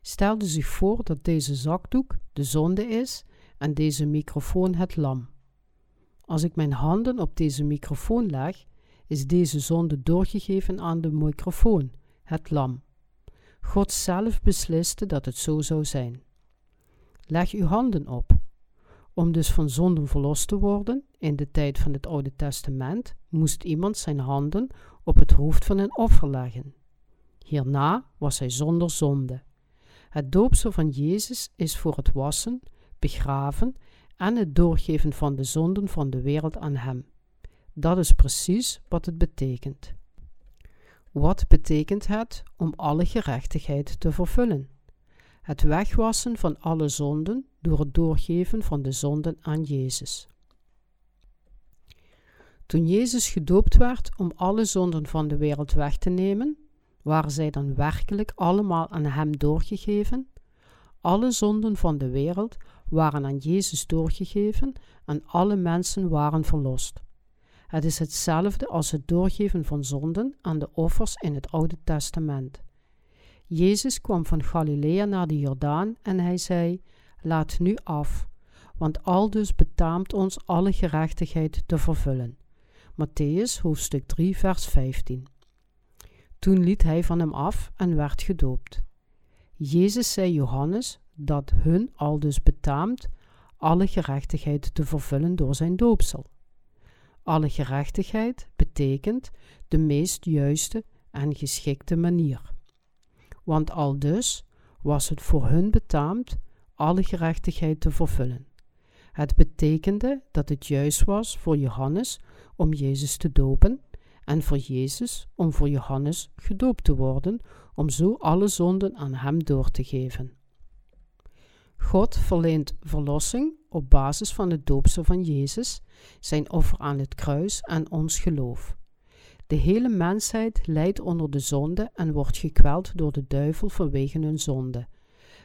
Stelde zich voor dat deze zakdoek de zonde is en deze microfoon het lam. Als ik mijn handen op deze microfoon leg, is deze zonde doorgegeven aan de microfoon, het lam. God zelf besliste dat het zo zou zijn. Leg uw handen op. Om dus van zonden verlost te worden, in de tijd van het Oude Testament, moest iemand zijn handen op het hoofd van een offer leggen. Hierna was hij zonder zonde. Het doopsel van Jezus is voor het wassen, begraven en het doorgeven van de zonden van de wereld aan Hem. Dat is precies wat het betekent. Wat betekent het om alle gerechtigheid te vervullen? Het wegwassen van alle zonden door het doorgeven van de zonden aan Jezus. Toen Jezus gedoopt werd om alle zonden van de wereld weg te nemen, waren zij dan werkelijk allemaal aan Hem doorgegeven? Alle zonden van de wereld waren aan Jezus doorgegeven en alle mensen waren verlost. Het is hetzelfde als het doorgeven van zonden aan de offers in het Oude Testament. Jezus kwam van Galilea naar de Jordaan en hij zei: Laat nu af, want aldus betaamt ons alle gerechtigheid te vervullen. Matthäus hoofdstuk 3, vers 15. Toen liet hij van hem af en werd gedoopt. Jezus zei Johannes dat hun aldus betaamt alle gerechtigheid te vervullen door zijn doopsel. Alle gerechtigheid betekent de meest juiste en geschikte manier. Want al dus was het voor hun betaamt alle gerechtigheid te vervullen. Het betekende dat het juist was voor Johannes om Jezus te dopen en voor Jezus om voor Johannes gedoopt te worden, om zo alle zonden aan hem door te geven. God verleent verlossing op basis van het doopsel van Jezus, zijn offer aan het kruis en ons geloof. De hele mensheid lijdt onder de zonde en wordt gekweld door de duivel vanwege hun zonde.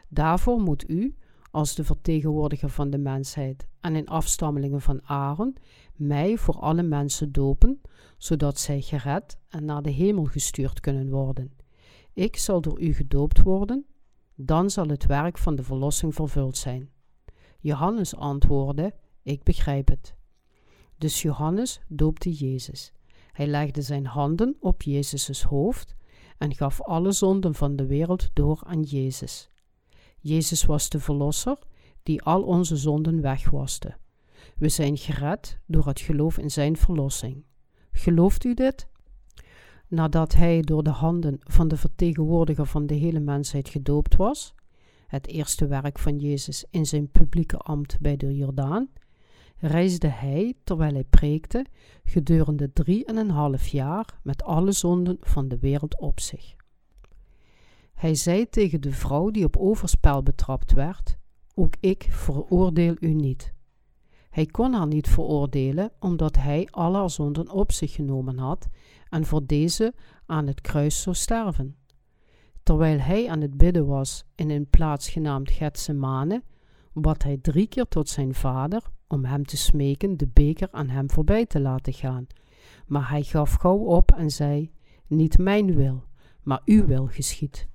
Daarvoor moet u, als de vertegenwoordiger van de mensheid en in afstammelingen van Aaron, mij voor alle mensen dopen, zodat zij gered en naar de hemel gestuurd kunnen worden. Ik zal door u gedoopt worden, dan zal het werk van de verlossing vervuld zijn. Johannes antwoordde: Ik begrijp het. Dus Johannes doopte Jezus. Hij legde zijn handen op Jezus' hoofd en gaf alle zonden van de wereld door aan Jezus. Jezus was de Verlosser die al onze zonden wegwaste. We zijn gered door het geloof in zijn verlossing. Gelooft u dit? Nadat hij door de handen van de vertegenwoordiger van de hele mensheid gedoopt was, het eerste werk van Jezus in zijn publieke ambt bij de Jordaan, reisde hij, terwijl hij preekte, gedurende drie en een half jaar met alle zonden van de wereld op zich. Hij zei tegen de vrouw die op overspel betrapt werd: Ook ik veroordeel u niet. Hij kon haar niet veroordelen, omdat hij al haar zonden op zich genomen had en voor deze aan het kruis zou sterven. Terwijl hij aan het bidden was in een plaats genaamd Getsemane, bad hij drie keer tot zijn vader om hem te smeken de beker aan hem voorbij te laten gaan. Maar hij gaf gauw op en zei: Niet mijn wil, maar uw wil geschiet.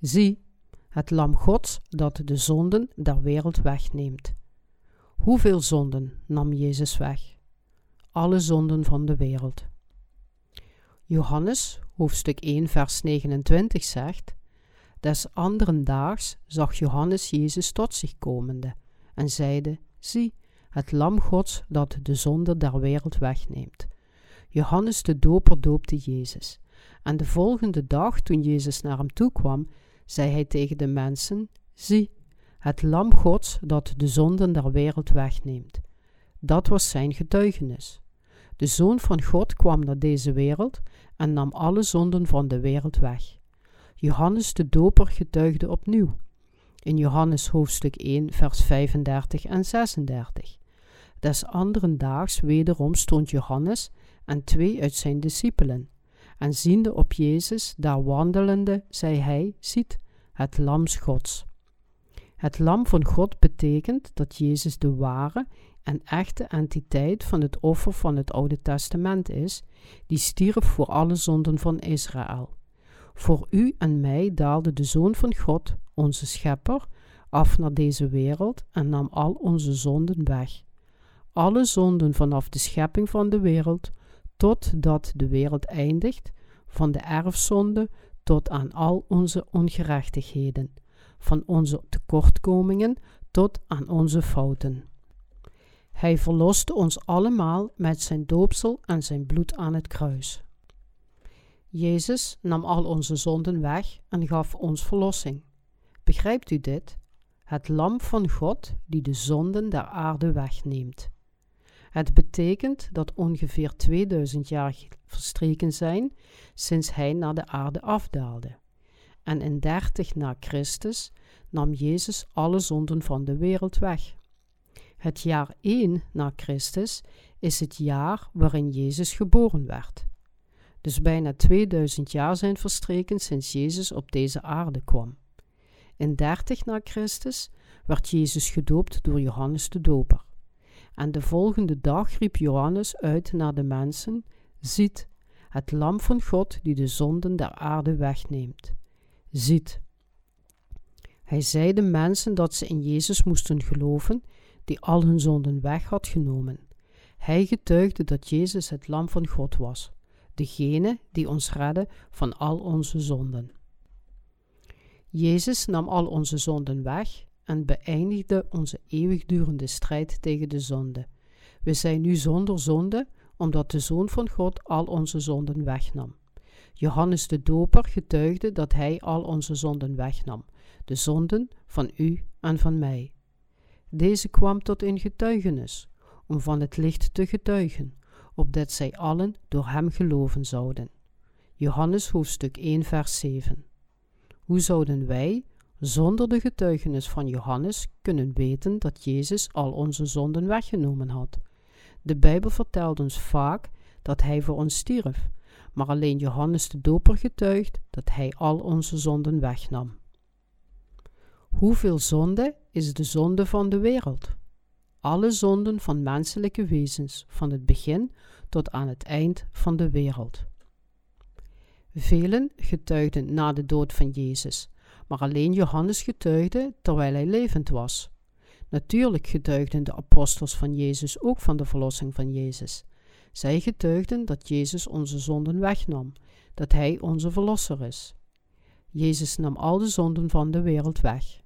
Zie, het lam Gods dat de zonden der wereld wegneemt. Hoeveel zonden nam Jezus weg? Alle zonden van de wereld. Johannes, hoofdstuk 1, vers 29 zegt: Des anderen daags zag Johannes Jezus tot zich komende en zeide: Zie, het lam Gods dat de zonde der wereld wegneemt. Johannes de Doper doopte Jezus. En de volgende dag, toen Jezus naar hem toe kwam, zei hij tegen de mensen: Zie, het lam Gods dat de zonden der wereld wegneemt. Dat was zijn getuigenis. De Zoon van God kwam naar deze wereld en nam alle zonden van de wereld weg. Johannes de Doper getuigde opnieuw. In Johannes hoofdstuk 1, vers 35 en 36. Des anderen daags wederom stond Johannes en twee uit zijn discipelen. En ziende op Jezus daar wandelende, zei hij: Ziet, het Lams Gods. Het Lam van God betekent dat Jezus de ware, en echte entiteit van het offer van het Oude Testament is, die stierf voor alle zonden van Israël. Voor u en mij daalde de Zoon van God, onze Schepper, af naar deze wereld en nam al onze zonden weg. Alle zonden vanaf de schepping van de wereld, totdat de wereld eindigt, van de erfzonde tot aan al onze ongerechtigheden, van onze tekortkomingen tot aan onze fouten. Hij verloste ons allemaal met zijn doopsel en zijn bloed aan het kruis. Jezus nam al onze zonden weg en gaf ons verlossing. Begrijpt u dit? Het lam van God die de zonden der aarde wegneemt. Het betekent dat ongeveer 2000 jaar verstreken zijn sinds hij naar de aarde afdaalde. En in 30 na Christus nam Jezus alle zonden van de wereld weg. Het jaar 1 na Christus is het jaar waarin Jezus geboren werd. Dus bijna 2000 jaar zijn verstreken sinds Jezus op deze aarde kwam. In 30 na Christus werd Jezus gedoopt door Johannes de Doper. En de volgende dag riep Johannes uit naar de mensen: Ziet, het Lam van God die de zonden der aarde wegneemt. Ziet. Hij zei de mensen dat ze in Jezus moesten geloven, die al hun zonden weg had genomen. Hij getuigde dat Jezus het Lam van God was, degene die ons redde van al onze zonden. Jezus nam al onze zonden weg en beëindigde onze eeuwigdurende strijd tegen de zonde. We zijn nu zonder zonde, omdat de Zoon van God al onze zonden wegnam. Johannes de Doper getuigde dat hij al onze zonden wegnam, de zonden van u en van mij. Deze kwam tot een getuigenis, om van het licht te getuigen, opdat zij allen door hem geloven zouden. Johannes hoofdstuk 1 vers 7 Hoe zouden wij, zonder de getuigenis van Johannes, kunnen weten dat Jezus al onze zonden weggenomen had? De Bijbel vertelt ons vaak dat hij voor ons stierf, maar alleen Johannes de Doper getuigt dat hij al onze zonden wegnam. Hoeveel zonde is de zonde van de wereld? Alle zonden van menselijke wezens, van het begin tot aan het eind van de wereld. Velen getuigden na de dood van Jezus, maar alleen Johannes getuigde terwijl hij levend was. Natuurlijk getuigden de apostels van Jezus ook van de verlossing van Jezus. Zij getuigden dat Jezus onze zonden wegnam, dat Hij onze Verlosser is. Jezus nam al de zonden van de wereld weg.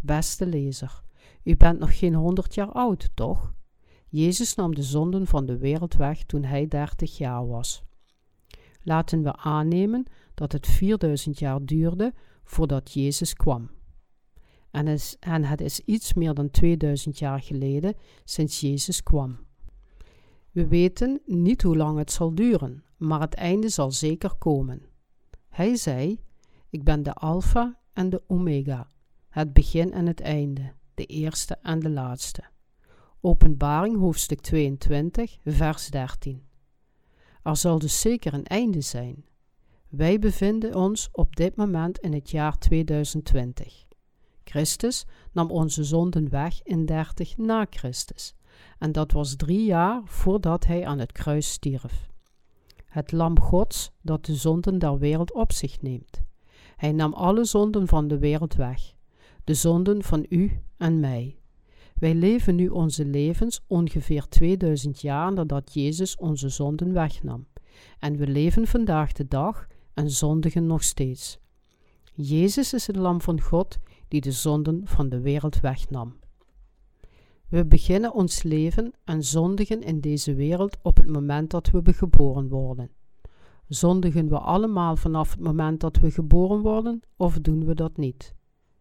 Beste lezer, u bent nog geen honderd jaar oud, toch? Jezus nam de zonden van de wereld weg toen hij dertig jaar was. Laten we aannemen dat het 4000 jaar duurde voordat Jezus kwam. En, en het is iets meer dan 2000 jaar geleden sinds Jezus kwam. We weten niet hoe lang het zal duren, maar het einde zal zeker komen. Hij zei: Ik ben de Alpha en de Omega, het begin en het einde, de eerste en de laatste. Openbaring hoofdstuk 22, vers 13. Er zal dus zeker een einde zijn. Wij bevinden ons op dit moment in het jaar 2020. Christus nam onze zonden weg in 30 na Christus, en dat was drie jaar voordat hij aan het kruis stierf. Het lam Gods dat de zonden der wereld op zich neemt. Hij nam alle zonden van de wereld weg, de zonden van u en mij. Wij leven nu onze levens ongeveer 2000 jaar nadat Jezus onze zonden wegnam. En we leven vandaag de dag en zondigen nog steeds. Jezus is het lam van God die de zonden van de wereld wegnam. We beginnen ons leven en zondigen in deze wereld op het moment dat we geboren worden. Zondigen we allemaal vanaf het moment dat we geboren worden of doen we dat niet?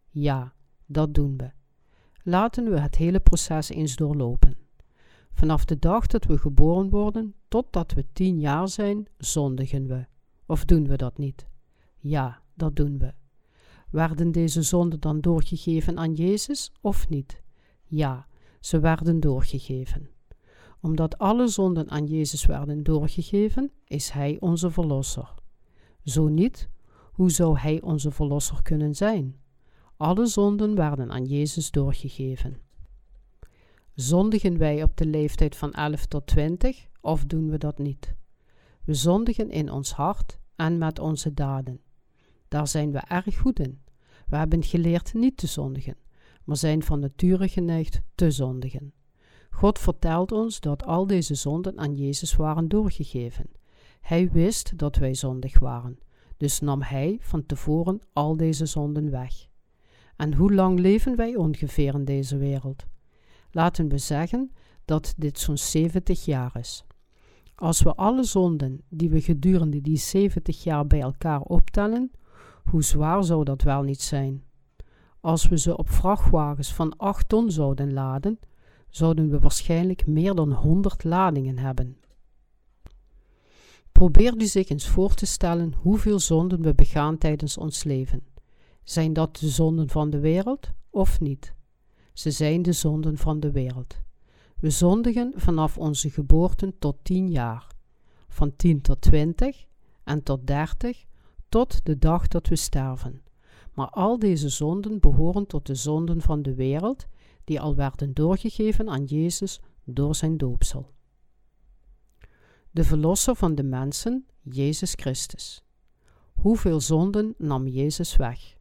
Ja, dat doen we. Laten we het hele proces eens doorlopen. Vanaf de dag dat we geboren worden totdat we tien jaar zijn, zondigen we. Of doen we dat niet? Ja, dat doen we. Werden deze zonden dan doorgegeven aan Jezus of niet? Ja, ze werden doorgegeven. Omdat alle zonden aan Jezus werden doorgegeven, is Hij onze Verlosser. Zo niet, hoe zou Hij onze Verlosser kunnen zijn? Alle zonden werden aan Jezus doorgegeven. Zondigen wij op de leeftijd van 11 tot 20 of doen we dat niet? We zondigen in ons hart en met onze daden. Daar zijn we erg goed in. We hebben geleerd niet te zondigen, maar zijn van nature geneigd te zondigen. God vertelt ons dat al deze zonden aan Jezus waren doorgegeven. Hij wist dat wij zondig waren, dus nam Hij van tevoren al deze zonden weg. En hoe lang leven wij ongeveer in deze wereld? Laten we zeggen dat dit zo'n 70 jaar is. Als we alle zonden die we gedurende die 70 jaar bij elkaar optellen, hoe zwaar zou dat wel niet zijn? Als we ze op vrachtwagens van 8 ton zouden laden, zouden we waarschijnlijk meer dan 100 ladingen hebben. Probeer u zich eens voor te stellen hoeveel zonden we begaan tijdens ons leven. Zijn dat de zonden van de wereld of niet? Ze zijn de zonden van de wereld. We zondigen vanaf onze geboorte tot 10 jaar, van 10 tot 20 en tot 30 tot de dag dat we sterven. Maar al deze zonden behoren tot de zonden van de wereld, die al werden doorgegeven aan Jezus door zijn doopsel. De verlosser van de mensen, Jezus Christus. Hoeveel zonden nam Jezus weg?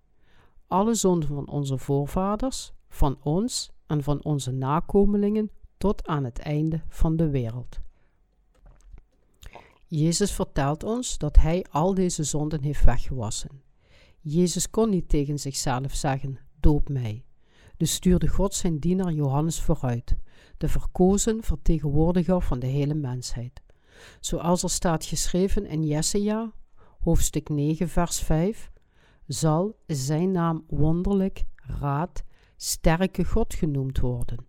Alle zonden van onze voorvaders, van ons en van onze nakomelingen tot aan het einde van de wereld. Jezus vertelt ons dat Hij al deze zonden heeft weggewassen. Jezus kon niet tegen zichzelf zeggen: Doop mij. Dus stuurde God zijn dienaar Johannes vooruit, de verkozen vertegenwoordiger van de hele mensheid. Zoals er staat geschreven in Jesaja, hoofdstuk 9, vers 5, zal zijn naam wonderlijk, raad, sterke God genoemd worden.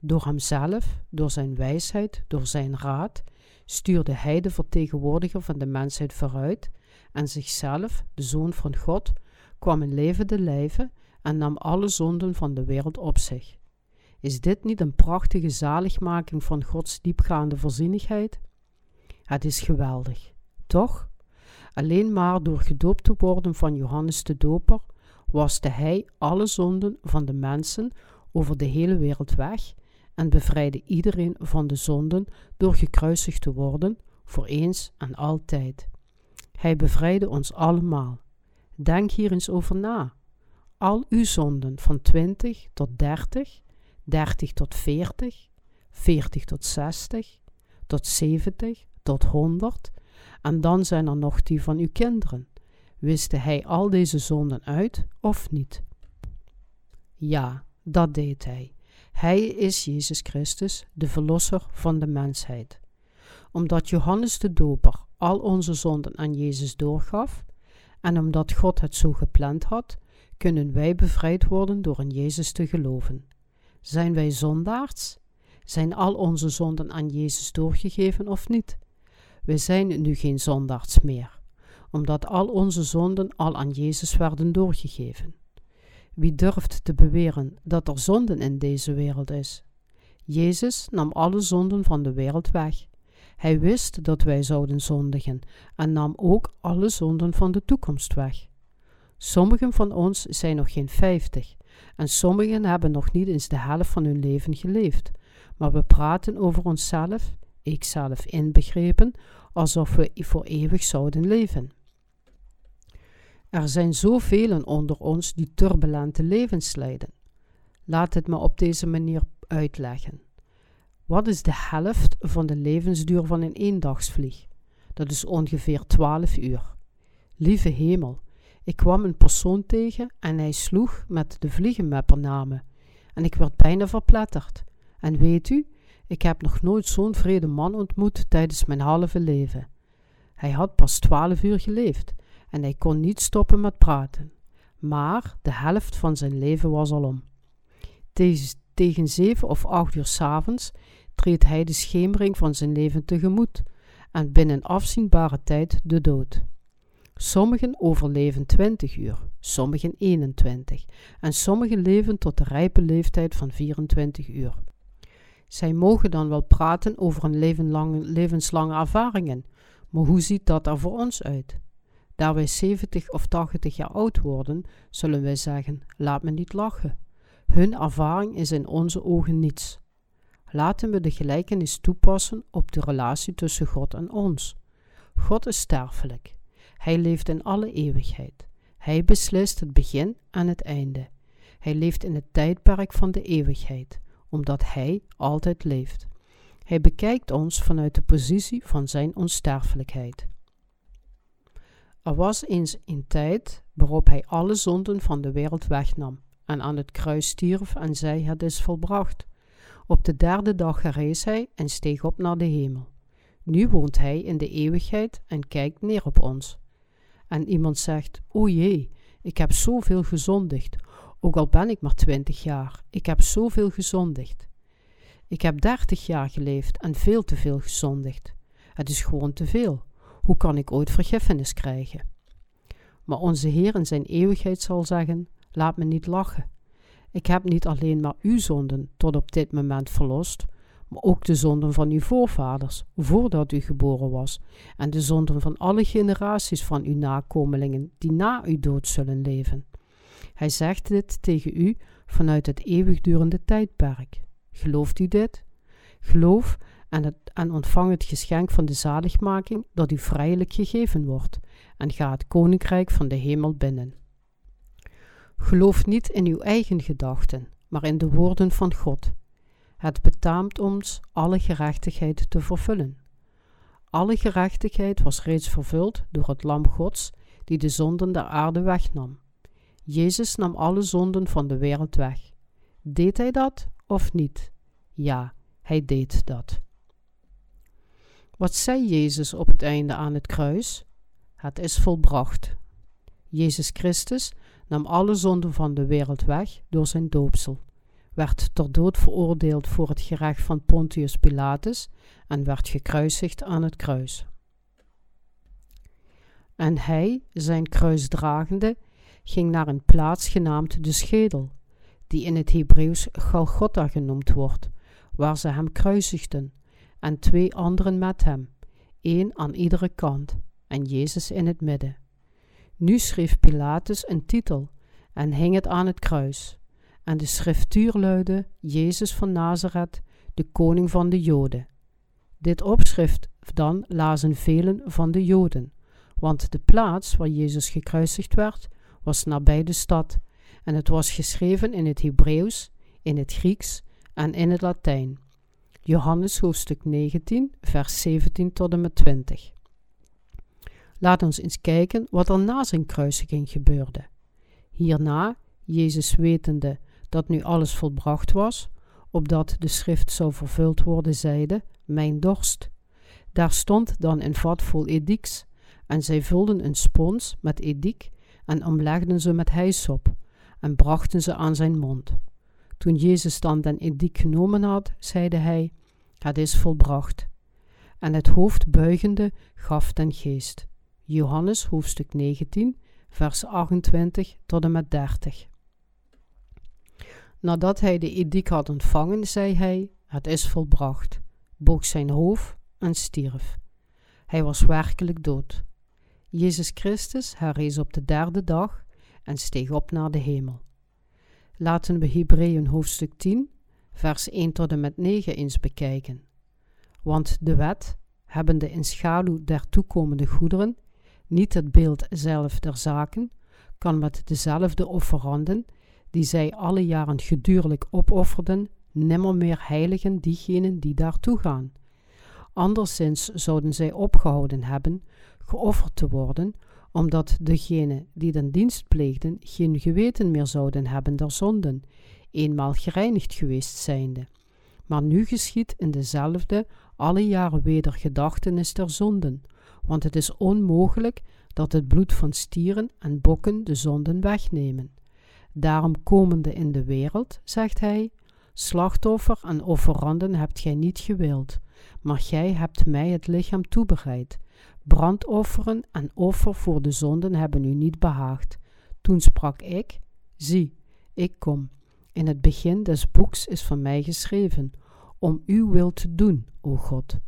Door hemzelf, door zijn wijsheid, door zijn raad, stuurde hij de vertegenwoordiger van de mensheid vooruit en zichzelf, de Zoon van God, kwam in levende lijven en nam alle zonden van de wereld op zich. Is dit niet een prachtige zaligmaking van Gods diepgaande voorzienigheid? Het is geweldig, toch? Alleen maar door gedoopt te worden van Johannes de Doper waste hij alle zonden van de mensen over de hele wereld weg en bevrijdde iedereen van de zonden door gekruisigd te worden voor eens en altijd. Hij bevrijdde ons allemaal. Denk hier eens over na. Al uw zonden van 20 tot 30, 30 tot 40, 40 tot 60, tot 70, tot 100, en dan zijn er nog die van uw kinderen. Wiste hij al deze zonden uit of niet? Ja, dat deed hij. Hij is Jezus Christus, de Verlosser van de mensheid. Omdat Johannes de Doper al onze zonden aan Jezus doorgaf, en omdat God het zo gepland had, kunnen wij bevrijd worden door in Jezus te geloven. Zijn wij zondaards? Zijn al onze zonden aan Jezus doorgegeven of niet? We zijn nu geen zondaards meer, omdat al onze zonden al aan Jezus werden doorgegeven. Wie durft te beweren dat er zonden in deze wereld is? Jezus nam alle zonden van de wereld weg. Hij wist dat wij zouden zondigen en nam ook alle zonden van de toekomst weg. Sommigen van ons zijn nog geen vijftig en sommigen hebben nog niet eens de helft van hun leven geleefd, maar we praten over onszelf, ikzelf inbegrepen, alsof we voor eeuwig zouden leven. Er zijn zoveel onder ons die turbulente levens leiden. Laat het me op deze manier uitleggen. Wat is de helft van de levensduur van een eendagsvlieg? Dat is ongeveer 12 uur. Lieve hemel, ik kwam een persoon tegen en hij sloeg met de vliegenmapper namen. En ik werd bijna verpletterd. En weet u, ik heb nog nooit zo'n vrede man ontmoet tijdens mijn halve leven. Hij had pas twaalf uur geleefd en hij kon niet stoppen met praten. Maar de helft van zijn leven was al om. Tegen zeven of acht uur s'avonds treedt hij de schemering van zijn leven tegemoet en binnen afzienbare tijd de dood. Sommigen overleven 20 uur, sommigen 21 en sommigen leven tot de rijpe leeftijd van 24 uur. Zij mogen dan wel praten over hun levenslange ervaringen, maar hoe ziet dat er voor ons uit? Daar wij 70 of 80 jaar oud worden, zullen wij zeggen: laat me niet lachen. Hun ervaring is in onze ogen niets. Laten we de gelijkenis toepassen op de relatie tussen God en ons. God is sterfelijk. Hij leeft in alle eeuwigheid. Hij beslist het begin en het einde. Hij leeft in het tijdperk van de eeuwigheid, omdat Hij altijd leeft. Hij bekijkt ons vanuit de positie van Zijn onsterfelijkheid. Er was eens een tijd waarop Hij alle zonden van de wereld wegnam en aan het kruis stierf en zei: Het is volbracht. Op de derde dag gerees Hij en steeg op naar de hemel. Nu woont Hij in de eeuwigheid en kijkt neer op ons. En iemand zegt: O jee, ik heb zoveel gezondigd. Ook al ben ik maar twintig jaar, ik heb zoveel gezondigd. Ik heb dertig jaar geleefd en veel te veel gezondigd. Het is gewoon te veel. Hoe kan ik ooit vergiffenis krijgen? Maar onze Heer in zijn eeuwigheid zal zeggen: Laat me niet lachen. Ik heb niet alleen maar uw zonden tot op dit moment verlost, maar ook de zonden van uw voorvaders, voordat u geboren was, en de zonden van alle generaties van uw nakomelingen, die na uw dood zullen leven. Hij zegt dit tegen u vanuit het eeuwigdurende tijdperk. Gelooft u dit? Geloof en, het, en ontvang het geschenk van de zaligmaking dat u vrijelijk gegeven wordt, en ga het koninkrijk van de hemel binnen. Geloof niet in uw eigen gedachten, maar in de woorden van God. Het betaamt ons alle gerechtigheid te vervullen. Alle gerechtigheid was reeds vervuld door het Lam Gods, die de zonden der aarde wegnam. Jezus nam alle zonden van de wereld weg. Deed hij dat of niet? Ja, hij deed dat. Wat zei Jezus op het einde aan het kruis? Het is volbracht. Jezus Christus nam alle zonden van de wereld weg door zijn doopsel, werd ter dood veroordeeld voor het gerecht van Pontius Pilatus en werd gekruisigd aan het kruis. En hij, zijn kruis dragende, ging naar een plaats genaamd de Schedel, die in het Hebreeuws Galgotha genoemd wordt, waar ze hem kruisigden, en twee anderen met hem, één aan iedere kant, en Jezus in het midden. Nu schreef Pilatus een titel en hing het aan het kruis. En de schriftuur luidde: Jezus van Nazareth, de koning van de Joden. Dit opschrift dan lazen velen van de Joden, want de plaats waar Jezus gekruisigd werd, was nabij de stad, en het was geschreven in het Hebreeuws, in het Grieks en in het Latijn. Johannes hoofdstuk 19, vers 17 tot en met 20. Laat ons eens kijken wat er na zijn kruisiging gebeurde. Hierna, Jezus wetende dat nu alles volbracht was, opdat de schrift zou vervuld worden, zeide: Mijn dorst. Daar stond dan een vat vol ediks, en zij vulden een spons met edik en omlegden ze met hijsop en brachten ze aan zijn mond. Toen Jezus dan den edik genomen had, zeide hij: Het is volbracht. En het hoofd buigende gaf ten geest. Johannes hoofdstuk 19, vers 28 tot en met 30. Nadat hij de edik had ontvangen, zei hij: Het is volbracht, boog zijn hoofd en stierf. Hij was werkelijk dood. Jezus Christus herrees op de derde dag en steeg op naar de hemel. Laten we Hebreeën hoofdstuk 10, vers 1 tot en met 9 eens bekijken. Want de wet, hebbende in schaduw der toekomende goederen, niet het beeld zelf der zaken, kan met dezelfde offeranden, die zij alle jaren gedurlijk opofferden, nimmer meer heiligen diegenen die daartoe gaan. Anderszins zouden zij opgehouden hebben geofferd te worden, omdat degenen die den dienst pleegden geen geweten meer zouden hebben der zonden, eenmaal gereinigd geweest zijnde. Maar nu geschiet in dezelfde alle jaren weder gedachtenis der zonden, want het is onmogelijk dat het bloed van stieren en bokken de zonden wegnemen. Daarom komende in de wereld, zegt hij, slachtoffer en offeranden hebt gij niet gewild, maar gij hebt mij het lichaam toebereid. Brandofferen en offer voor de zonden hebben u niet behaagd. Toen sprak ik, zie, ik kom. In het begin des boeks is van mij geschreven, om uw wil te doen, o God.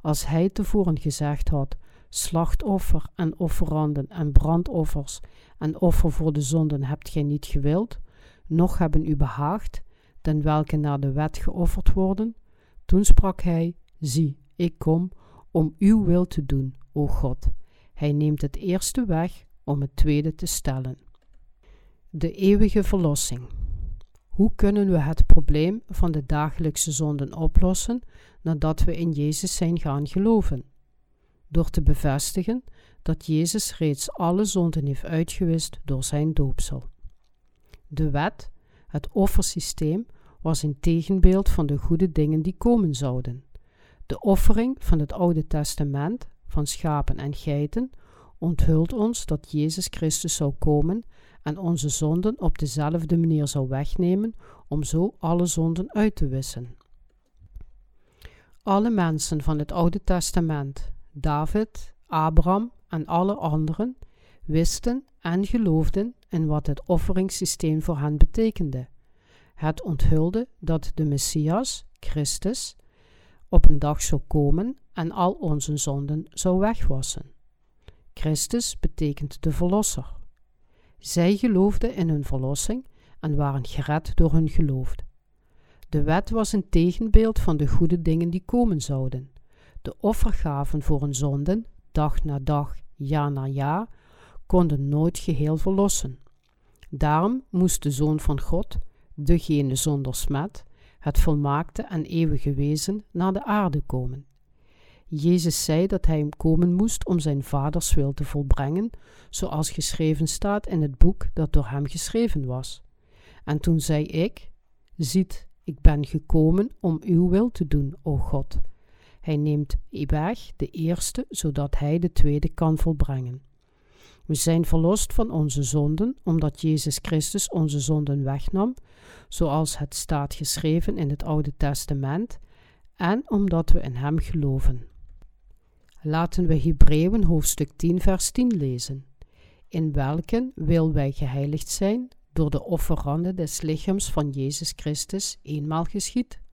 Als hij tevoren gezegd had, slachtoffer en offeranden en brandoffers en offer voor de zonden hebt gij niet gewild, noch hebben u behaagd, den welke naar de wet geofferd worden, Toen sprak hij: Zie, ik kom om uw wil te doen, o God. Hij neemt het eerste weg om het tweede te stellen. De eeuwige verlossing. Hoe kunnen we het probleem van de dagelijkse zonden oplossen nadat we in Jezus zijn gaan geloven? Door te bevestigen dat Jezus reeds alle zonden heeft uitgewist door zijn doopsel. De wet, het offersysteem, was een tegenbeeld van de goede dingen die komen zouden. De offering van het Oude Testament, van schapen en geiten, onthult ons dat Jezus Christus zou komen en onze zonden op dezelfde manier zou wegnemen om zo alle zonden uit te wissen. Alle mensen van het Oude Testament, David, Abraham en alle anderen, wisten en geloofden in wat het offeringssysteem voor hen betekende. Het onthulde dat de Messias, Christus, op een dag zou komen en al onze zonden zou wegwassen. Christus betekent de Verlosser. Zij geloofden in hun verlossing en waren gered door hun geloof. De wet was een tegenbeeld van de goede dingen die komen zouden. De offergaven voor hun zonden, dag na dag, jaar na jaar, konden nooit geheel verlossen. Daarom moest de Zoon van God, degene zonder smet, het volmaakte en eeuwige wezen, naar de aarde komen. Jezus zei dat hij komen moest om zijn vaders wil te volbrengen, zoals geschreven staat in het boek dat door hem geschreven was. En toen zei ik: Ziet, ik ben gekomen om uw wil te doen, o God. Hij neemt weg de eerste, zodat hij de tweede kan volbrengen. We zijn verlost van onze zonden, omdat Jezus Christus onze zonden wegnam, zoals het staat geschreven in het Oude Testament, en omdat we in Hem geloven. Laten we Hebreeën hoofdstuk 10 vers 10 lezen. In welken wil wij geheiligd zijn door de offerande des lichaams van Jezus Christus eenmaal geschied?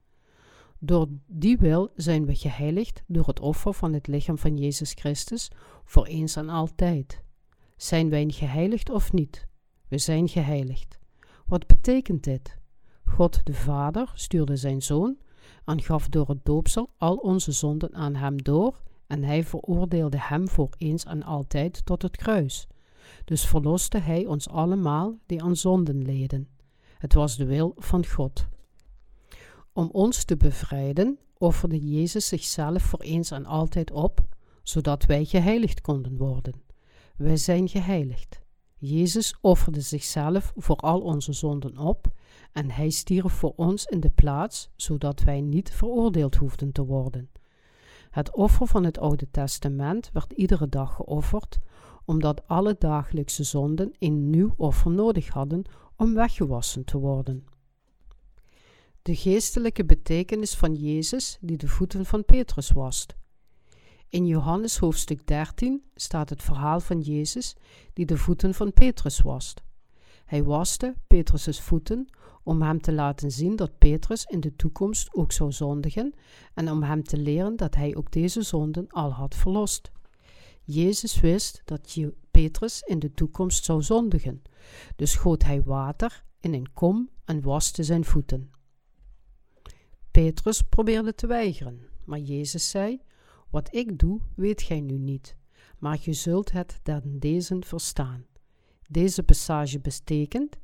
Door die wil zijn we geheiligd door het offer van het lichaam van Jezus Christus voor eens en altijd. Zijn wij geheiligd of niet? We zijn geheiligd. Wat betekent dit? God de Vader stuurde zijn Zoon en gaf door het doopsel al onze zonden aan hem door en hij veroordeelde hem voor eens en altijd tot het kruis. Dus verloste hij ons allemaal die aan zonden leden. Het was de wil van God. Om ons te bevrijden, offerde Jezus zichzelf voor eens en altijd op, zodat wij geheiligd konden worden. Wij zijn geheiligd. Jezus offerde zichzelf voor al onze zonden op en hij stierf voor ons in de plaats, zodat wij niet veroordeeld hoefden te worden. Het offer van het Oude Testament werd iedere dag geofferd, omdat alle dagelijkse zonden een nieuw offer nodig hadden om weggewassen te worden. De geestelijke betekenis van Jezus die de voeten van Petrus wast. In Johannes hoofdstuk 13 staat het verhaal van Jezus die de voeten van Petrus wast. Hij waste Petrus' voeten om hem te laten zien dat Petrus in de toekomst ook zou zondigen en om hem te leren dat hij ook deze zonden al had verlost. Jezus wist dat Petrus in de toekomst zou zondigen, dus goot hij water in een kom en waste zijn voeten. Petrus probeerde te weigeren, maar Jezus zei: Wat ik doe, weet gij nu niet, maar je zult het den deze verstaan. Deze passage betekent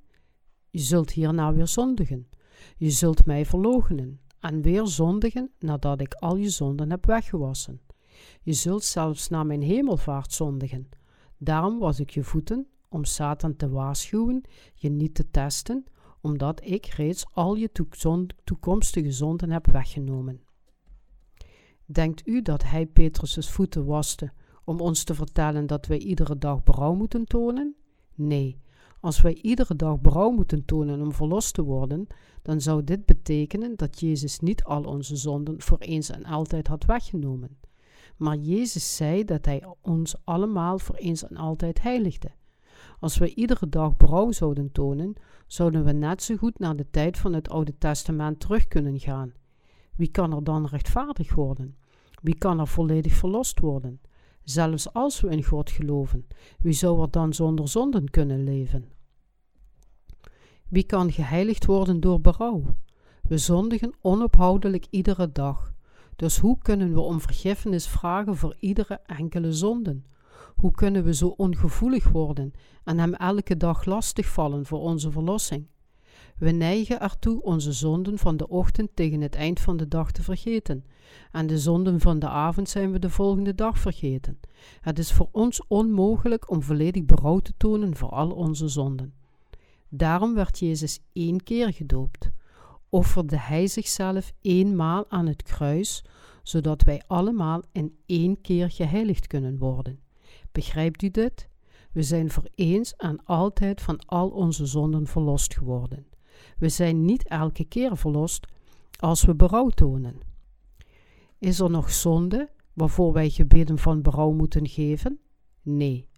je zult hierna weer zondigen. Je zult mij verloochenen en weer zondigen nadat ik al je zonden heb weggewassen. Je zult zelfs naar mijn hemelvaart zondigen. Daarom was ik je voeten om Satan te waarschuwen, je niet te testen, omdat ik reeds al je toekomstige zonden heb weggenomen. Denkt u dat hij Petrus' voeten waste om ons te vertellen dat wij iedere dag berouw moeten tonen? Nee, als wij iedere dag berouw moeten tonen om verlost te worden, dan zou dit betekenen dat Jezus niet al onze zonden voor eens en altijd had weggenomen. Maar Jezus zei dat Hij ons allemaal voor eens en altijd heiligde. Als wij iedere dag berouw zouden tonen, zouden we net zo goed naar de tijd van het Oude Testament terug kunnen gaan. Wie kan er dan rechtvaardig worden? Wie kan er volledig verlost worden? Zelfs als we in God geloven, wie zou er dan zonder zonden kunnen leven? Wie kan geheiligd worden door berouw? We zondigen onophoudelijk iedere dag. Dus hoe kunnen we om vergiffenis vragen voor iedere enkele zonden? Hoe kunnen we zo ongevoelig worden en hem elke dag lastigvallen voor onze verlossing? We neigen ertoe onze zonden van de ochtend tegen het eind van de dag te vergeten, en de zonden van de avond zijn we de volgende dag vergeten. Het is voor ons onmogelijk om volledig berouw te tonen voor al onze zonden. Daarom werd Jezus één keer gedoopt. Offerde Hij zichzelf eenmaal aan het kruis, zodat wij allemaal in één keer geheiligd kunnen worden. Begrijpt u dit? We zijn voor eens en altijd van al onze zonden verlost geworden. We zijn niet elke keer verlost als we berouw tonen. Is er nog zonde waarvoor wij gebeden van berouw moeten geven? Nee.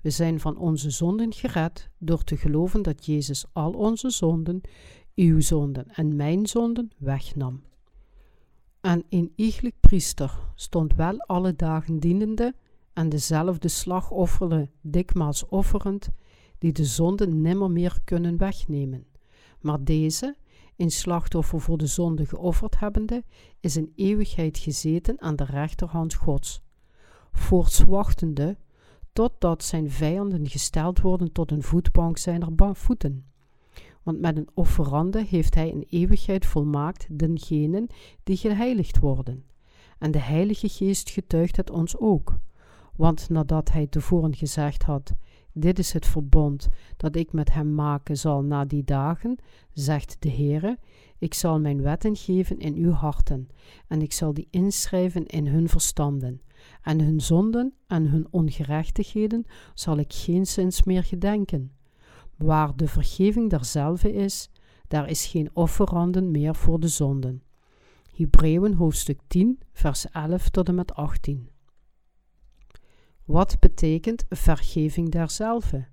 We zijn van onze zonden gered door te geloven dat Jezus al onze zonden, uw zonden en mijn zonden wegnam. En een iegelijk priester stond wel alle dagen dienende en dezelfde slag dikmaals offerend, die de zonden nimmer meer kunnen wegnemen. Maar deze, een slachtoffer voor de zonde geofferd hebbende, is in eeuwigheid gezeten aan de rechterhand Gods, voortswachtende totdat zijn vijanden gesteld worden tot een voetbank zijner voeten. Want met een offerande heeft hij in eeuwigheid volmaakt dengenen die geheiligd worden. En de Heilige Geest getuigt het ons ook. Want nadat hij tevoren gezegd had: Dit is het verbond dat ik met hem maken zal na die dagen, zegt de Heere: Ik zal mijn wetten geven in uw harten, en ik zal die inschrijven in hun verstanden. En hun zonden en hun ongerechtigheden zal ik geen zins meer gedenken. Waar de vergeving derzelve is, daar is geen offeranden meer voor de zonden. Hebreeën hoofdstuk 10, vers 11 tot en met 18. Wat betekent vergeving derzelve?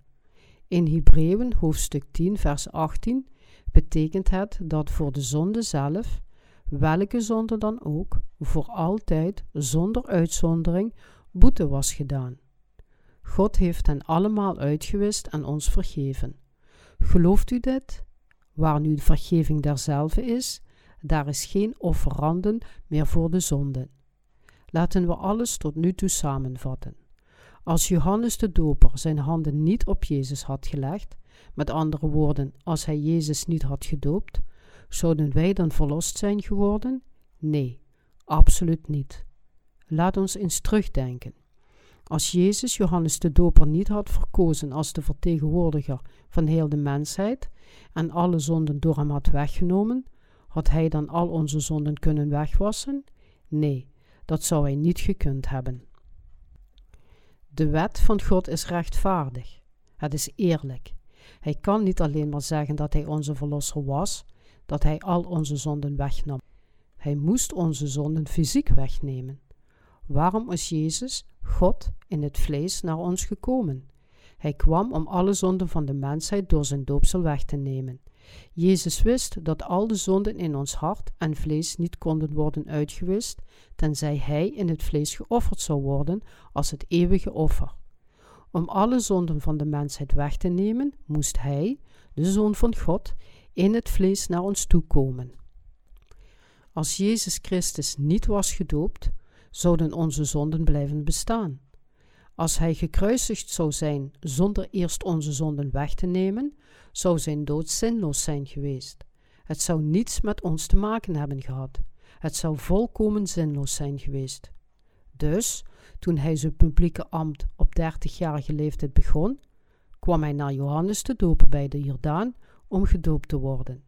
In Hebreeën hoofdstuk 10 vers 18 betekent het dat voor de zonde zelf, welke zonde dan ook, voor altijd, zonder uitzondering, boete was gedaan. God heeft hen allemaal uitgewist en ons vergeven. Gelooft u dit? Waar nu de vergeving derzelve is, daar is geen offeranden meer voor de zonden. Laten we alles tot nu toe samenvatten. Als Johannes de Doper zijn handen niet op Jezus had gelegd, met andere woorden, als hij Jezus niet had gedoopt, zouden wij dan verlost zijn geworden? Nee, absoluut niet. Laat ons eens terugdenken. Als Jezus Johannes de Doper niet had verkozen als de vertegenwoordiger van heel de mensheid en alle zonden door hem had weggenomen, had hij dan al onze zonden kunnen wegwassen? Nee, dat zou hij niet gekund hebben. De wet van God is rechtvaardig. Het is eerlijk. Hij kan niet alleen maar zeggen dat hij onze verlosser was, dat hij al onze zonden wegnam. Hij moest onze zonden fysiek wegnemen. Waarom is Jezus, God, in het vlees naar ons gekomen? Hij kwam om alle zonden van de mensheid door zijn doopsel weg te nemen. Jezus wist dat al de zonden in ons hart en vlees niet konden worden uitgewist, tenzij Hij in het vlees geofferd zou worden als het eeuwige offer. Om alle zonden van de mensheid weg te nemen, moest Hij, de Zoon van God, in het vlees naar ons toe komen. Als Jezus Christus niet was gedoopt, zouden onze zonden blijven bestaan. Als hij gekruisigd zou zijn zonder eerst onze zonden weg te nemen, zou zijn dood zinloos zijn geweest. Het zou niets met ons te maken hebben gehad. Het zou volkomen zinloos zijn geweest. Dus, toen hij zijn publieke ambt op dertigjarige leeftijd begon, kwam hij naar Johannes te dopen bij de Jordaan om gedoopt te worden.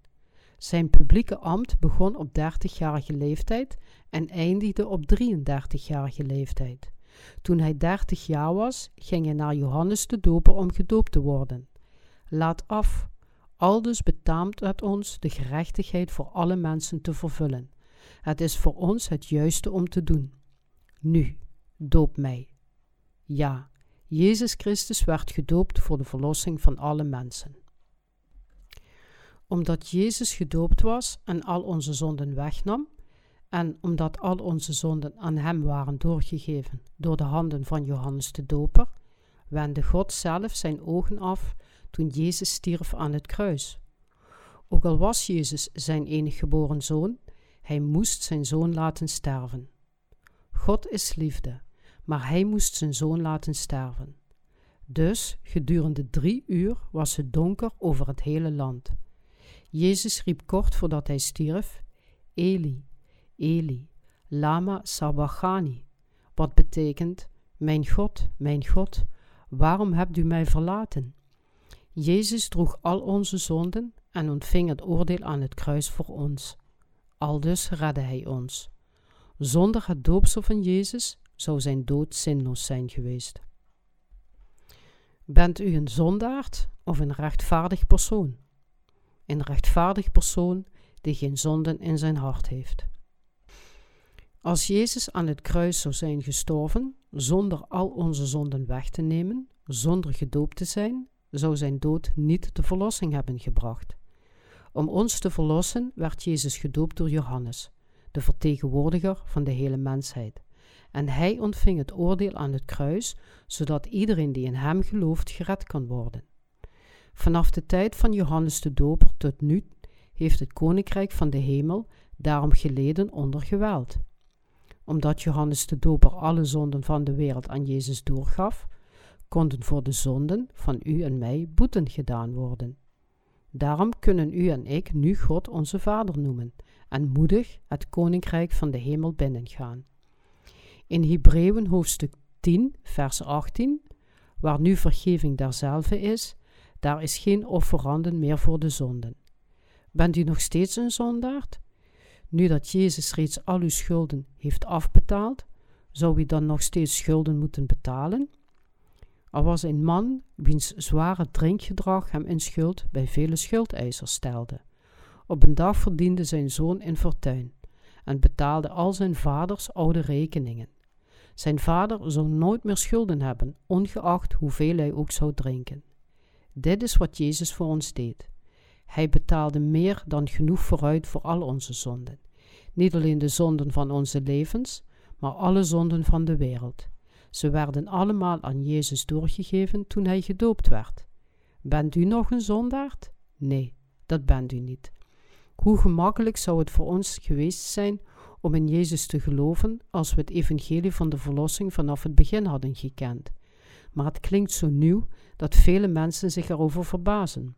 Zijn publieke ambt begon op dertigjarige leeftijd en eindigde op 33-jarige leeftijd. Toen hij dertig jaar was, ging hij naar Johannes de Doper om gedoopt te worden. Laat af, aldus betaamt het ons de gerechtigheid voor alle mensen te vervullen. Het is voor ons het juiste om te doen. Nu, doop mij. Ja, Jezus Christus werd gedoopt voor de verlossing van alle mensen. Omdat Jezus gedoopt was en al onze zonden wegnam, en omdat al onze zonden aan hem waren doorgegeven door de handen van Johannes de Doper, wendde God zelf zijn ogen af toen Jezus stierf aan het kruis. Ook al was Jezus zijn enig geboren zoon, hij moest zijn zoon laten sterven. God is liefde, maar hij moest zijn zoon laten sterven. Dus gedurende drie uur was het donker over het hele land. Jezus riep kort voordat hij stierf: Eli, Eli, lama sabachthani, wat betekent: Mijn God, mijn God, waarom hebt u mij verlaten? Jezus droeg al onze zonden en ontving het oordeel aan het kruis voor ons. Aldus redde hij ons. Zonder het doopsel van Jezus zou zijn dood zinloos zijn geweest. Bent u een zondaard of een rechtvaardig persoon? Een rechtvaardig persoon die geen zonden in zijn hart heeft. Als Jezus aan het kruis zou zijn gestorven, zonder al onze zonden weg te nemen, zonder gedoopt te zijn, zou zijn dood niet de verlossing hebben gebracht. Om ons te verlossen werd Jezus gedoopt door Johannes, de vertegenwoordiger van de hele mensheid. En hij ontving het oordeel aan het kruis, zodat iedereen die in hem gelooft gered kan worden. Vanaf de tijd van Johannes de Doper tot nu heeft het koninkrijk van de hemel daarom geleden onder geweld. Omdat Johannes de Doper alle zonden van de wereld aan Jezus doorgaf, konden voor de zonden van u en mij boeten gedaan worden. Daarom kunnen u en ik nu God onze Vader noemen en moedig het koninkrijk van de hemel binnengaan. In Hebreeën hoofdstuk 10, vers 18, waar nu vergeving derzelfde is, daar is geen offeranden meer voor de zonden. Bent u nog steeds een zondaard? Nu dat Jezus reeds al uw schulden heeft afbetaald, zou u dan nog steeds schulden moeten betalen? Er was een man wiens zware drinkgedrag hem in schuld bij vele schuldeisers stelde. Op een dag verdiende zijn zoon in fortuin en betaalde al zijn vaders oude rekeningen. Zijn vader zou nooit meer schulden hebben, ongeacht hoeveel hij ook zou drinken. Dit is wat Jezus voor ons deed. Hij betaalde meer dan genoeg vooruit voor al onze zonden. Niet alleen de zonden van onze levens, maar alle zonden van de wereld. Ze werden allemaal aan Jezus doorgegeven toen hij gedoopt werd. Bent u nog een zondaard? Nee, dat bent u niet. Hoe gemakkelijk zou het voor ons geweest zijn om in Jezus te geloven als we het evangelie van de verlossing vanaf het begin hadden gekend. Maar het klinkt zo nieuw dat vele mensen zich erover verbazen.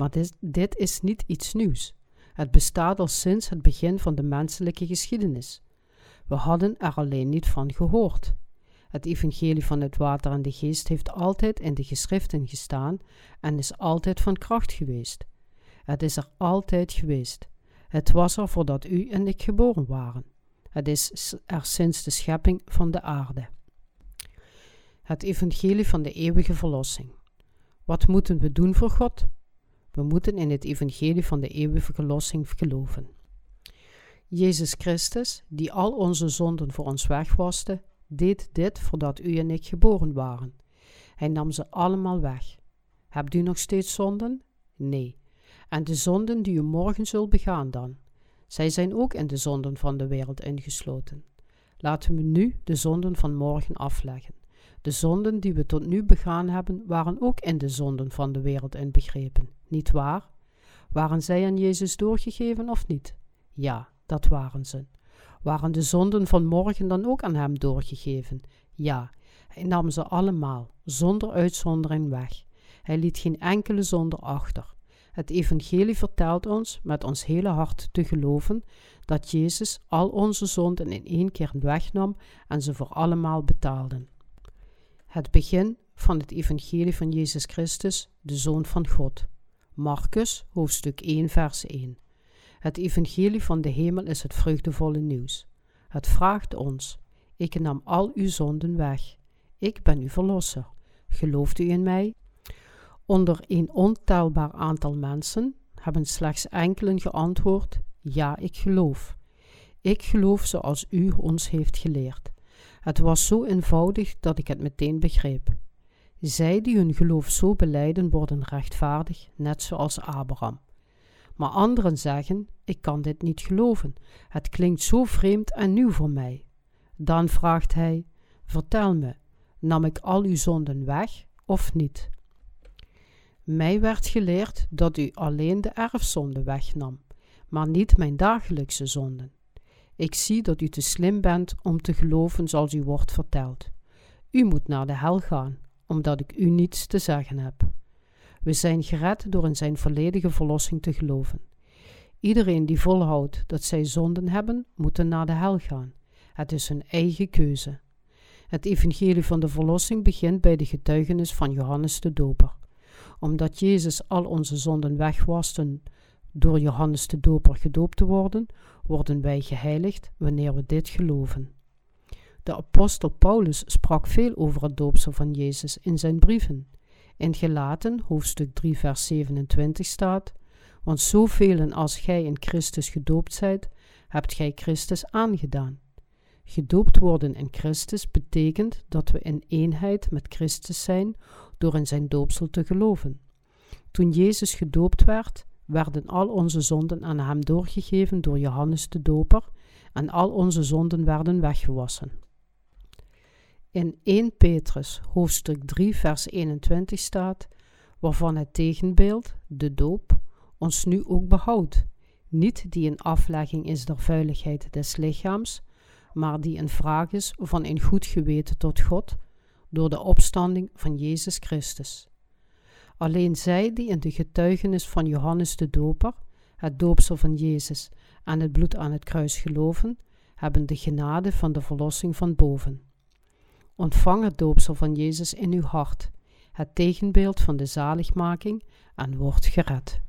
Maar dit, dit is niet iets nieuws. Het bestaat al sinds het begin van de menselijke geschiedenis. We hadden er alleen niet van gehoord. Het evangelie van het water en de geest heeft altijd in de geschriften gestaan en is altijd van kracht geweest. Het is er altijd geweest. Het was er voordat u en ik geboren waren. Het is er sinds de schepping van de aarde. Het evangelie van de eeuwige verlossing. Wat moeten we doen voor God? We moeten in het evangelie van de eeuwige verlossing geloven. Jezus Christus, die al onze zonden voor ons wegwaste, deed dit voordat u en ik geboren waren. Hij nam ze allemaal weg. Hebt u nog steeds zonden? Nee. En de zonden die u morgen zult begaan dan? Zij zijn ook in de zonden van de wereld ingesloten. Laten we nu de zonden van morgen afleggen. De zonden die we tot nu begaan hebben, waren ook in de zonden van de wereld inbegrepen, niet waar? Waren zij aan Jezus doorgegeven of niet? Ja, dat waren ze. Waren de zonden van morgen dan ook aan hem doorgegeven? Ja, hij nam ze allemaal, zonder uitzondering weg. Hij liet geen enkele zonde achter. Het Evangelie vertelt ons met ons hele hart te geloven dat Jezus al onze zonden in één keer wegnam en ze voor allemaal betaalde. Het begin van het Evangelie van Jezus Christus, de Zoon van God. Marcus, hoofdstuk 1, vers 1. Het evangelie van de hemel is het vreugdevolle nieuws. Het vraagt ons: Ik nam al uw zonden weg. Ik ben uw verlosser. Gelooft u in mij? Onder een ontelbaar aantal mensen hebben slechts enkelen geantwoord: Ja, ik geloof. Ik geloof zoals u ons heeft geleerd. Het was zo eenvoudig dat ik het meteen begreep. Zij die hun geloof zo beleiden, worden rechtvaardig, net zoals Abraham. Maar anderen zeggen: Ik kan dit niet geloven. Het klinkt zo vreemd en nieuw voor mij. Dan vraagt hij: Vertel me, nam ik al uw zonden weg of niet? Mij werd geleerd dat u alleen de erfzonde wegnam, maar niet mijn dagelijkse zonden. Ik zie dat u te slim bent om te geloven zoals u wordt verteld. U moet naar de hel gaan, omdat ik u niets te zeggen heb. We zijn gered door in zijn volledige verlossing te geloven. Iedereen die volhoudt dat zij zonden hebben, moet naar de hel gaan. Het is hun eigen keuze. Het evangelie van de verlossing begint bij de getuigenis van Johannes de Doper. Omdat Jezus al onze zonden wegwaste door Johannes de Doper gedoopt te worden, worden wij geheiligd wanneer we dit geloven. De apostel Paulus sprak veel over het doopsel van Jezus in zijn brieven. In Gelaten, hoofdstuk 3, vers 27 staat: Want zoveel als gij in Christus gedoopt zijt, hebt gij Christus aangedaan. Gedoopt worden in Christus betekent dat we in eenheid met Christus zijn door in zijn doopsel te geloven. Toen Jezus gedoopt werd, werden al onze zonden aan hem doorgegeven door Johannes de Doper en al onze zonden werden weggewassen. In 1 Petrus hoofdstuk 3 vers 21 staat, waarvan het tegenbeeld, de doop, ons nu ook behoudt, niet die een aflegging is der vuiligheid des lichaams, maar die een vraag is van een goed geweten tot God door de opstanding van Jezus Christus. Alleen zij die in de getuigenis van Johannes de Doper, het doopsel van Jezus en het bloed aan het kruis geloven, hebben de genade van de verlossing van boven. Ontvang het doopsel van Jezus in uw hart, het tegenbeeld van de zaligmaking, en word gered.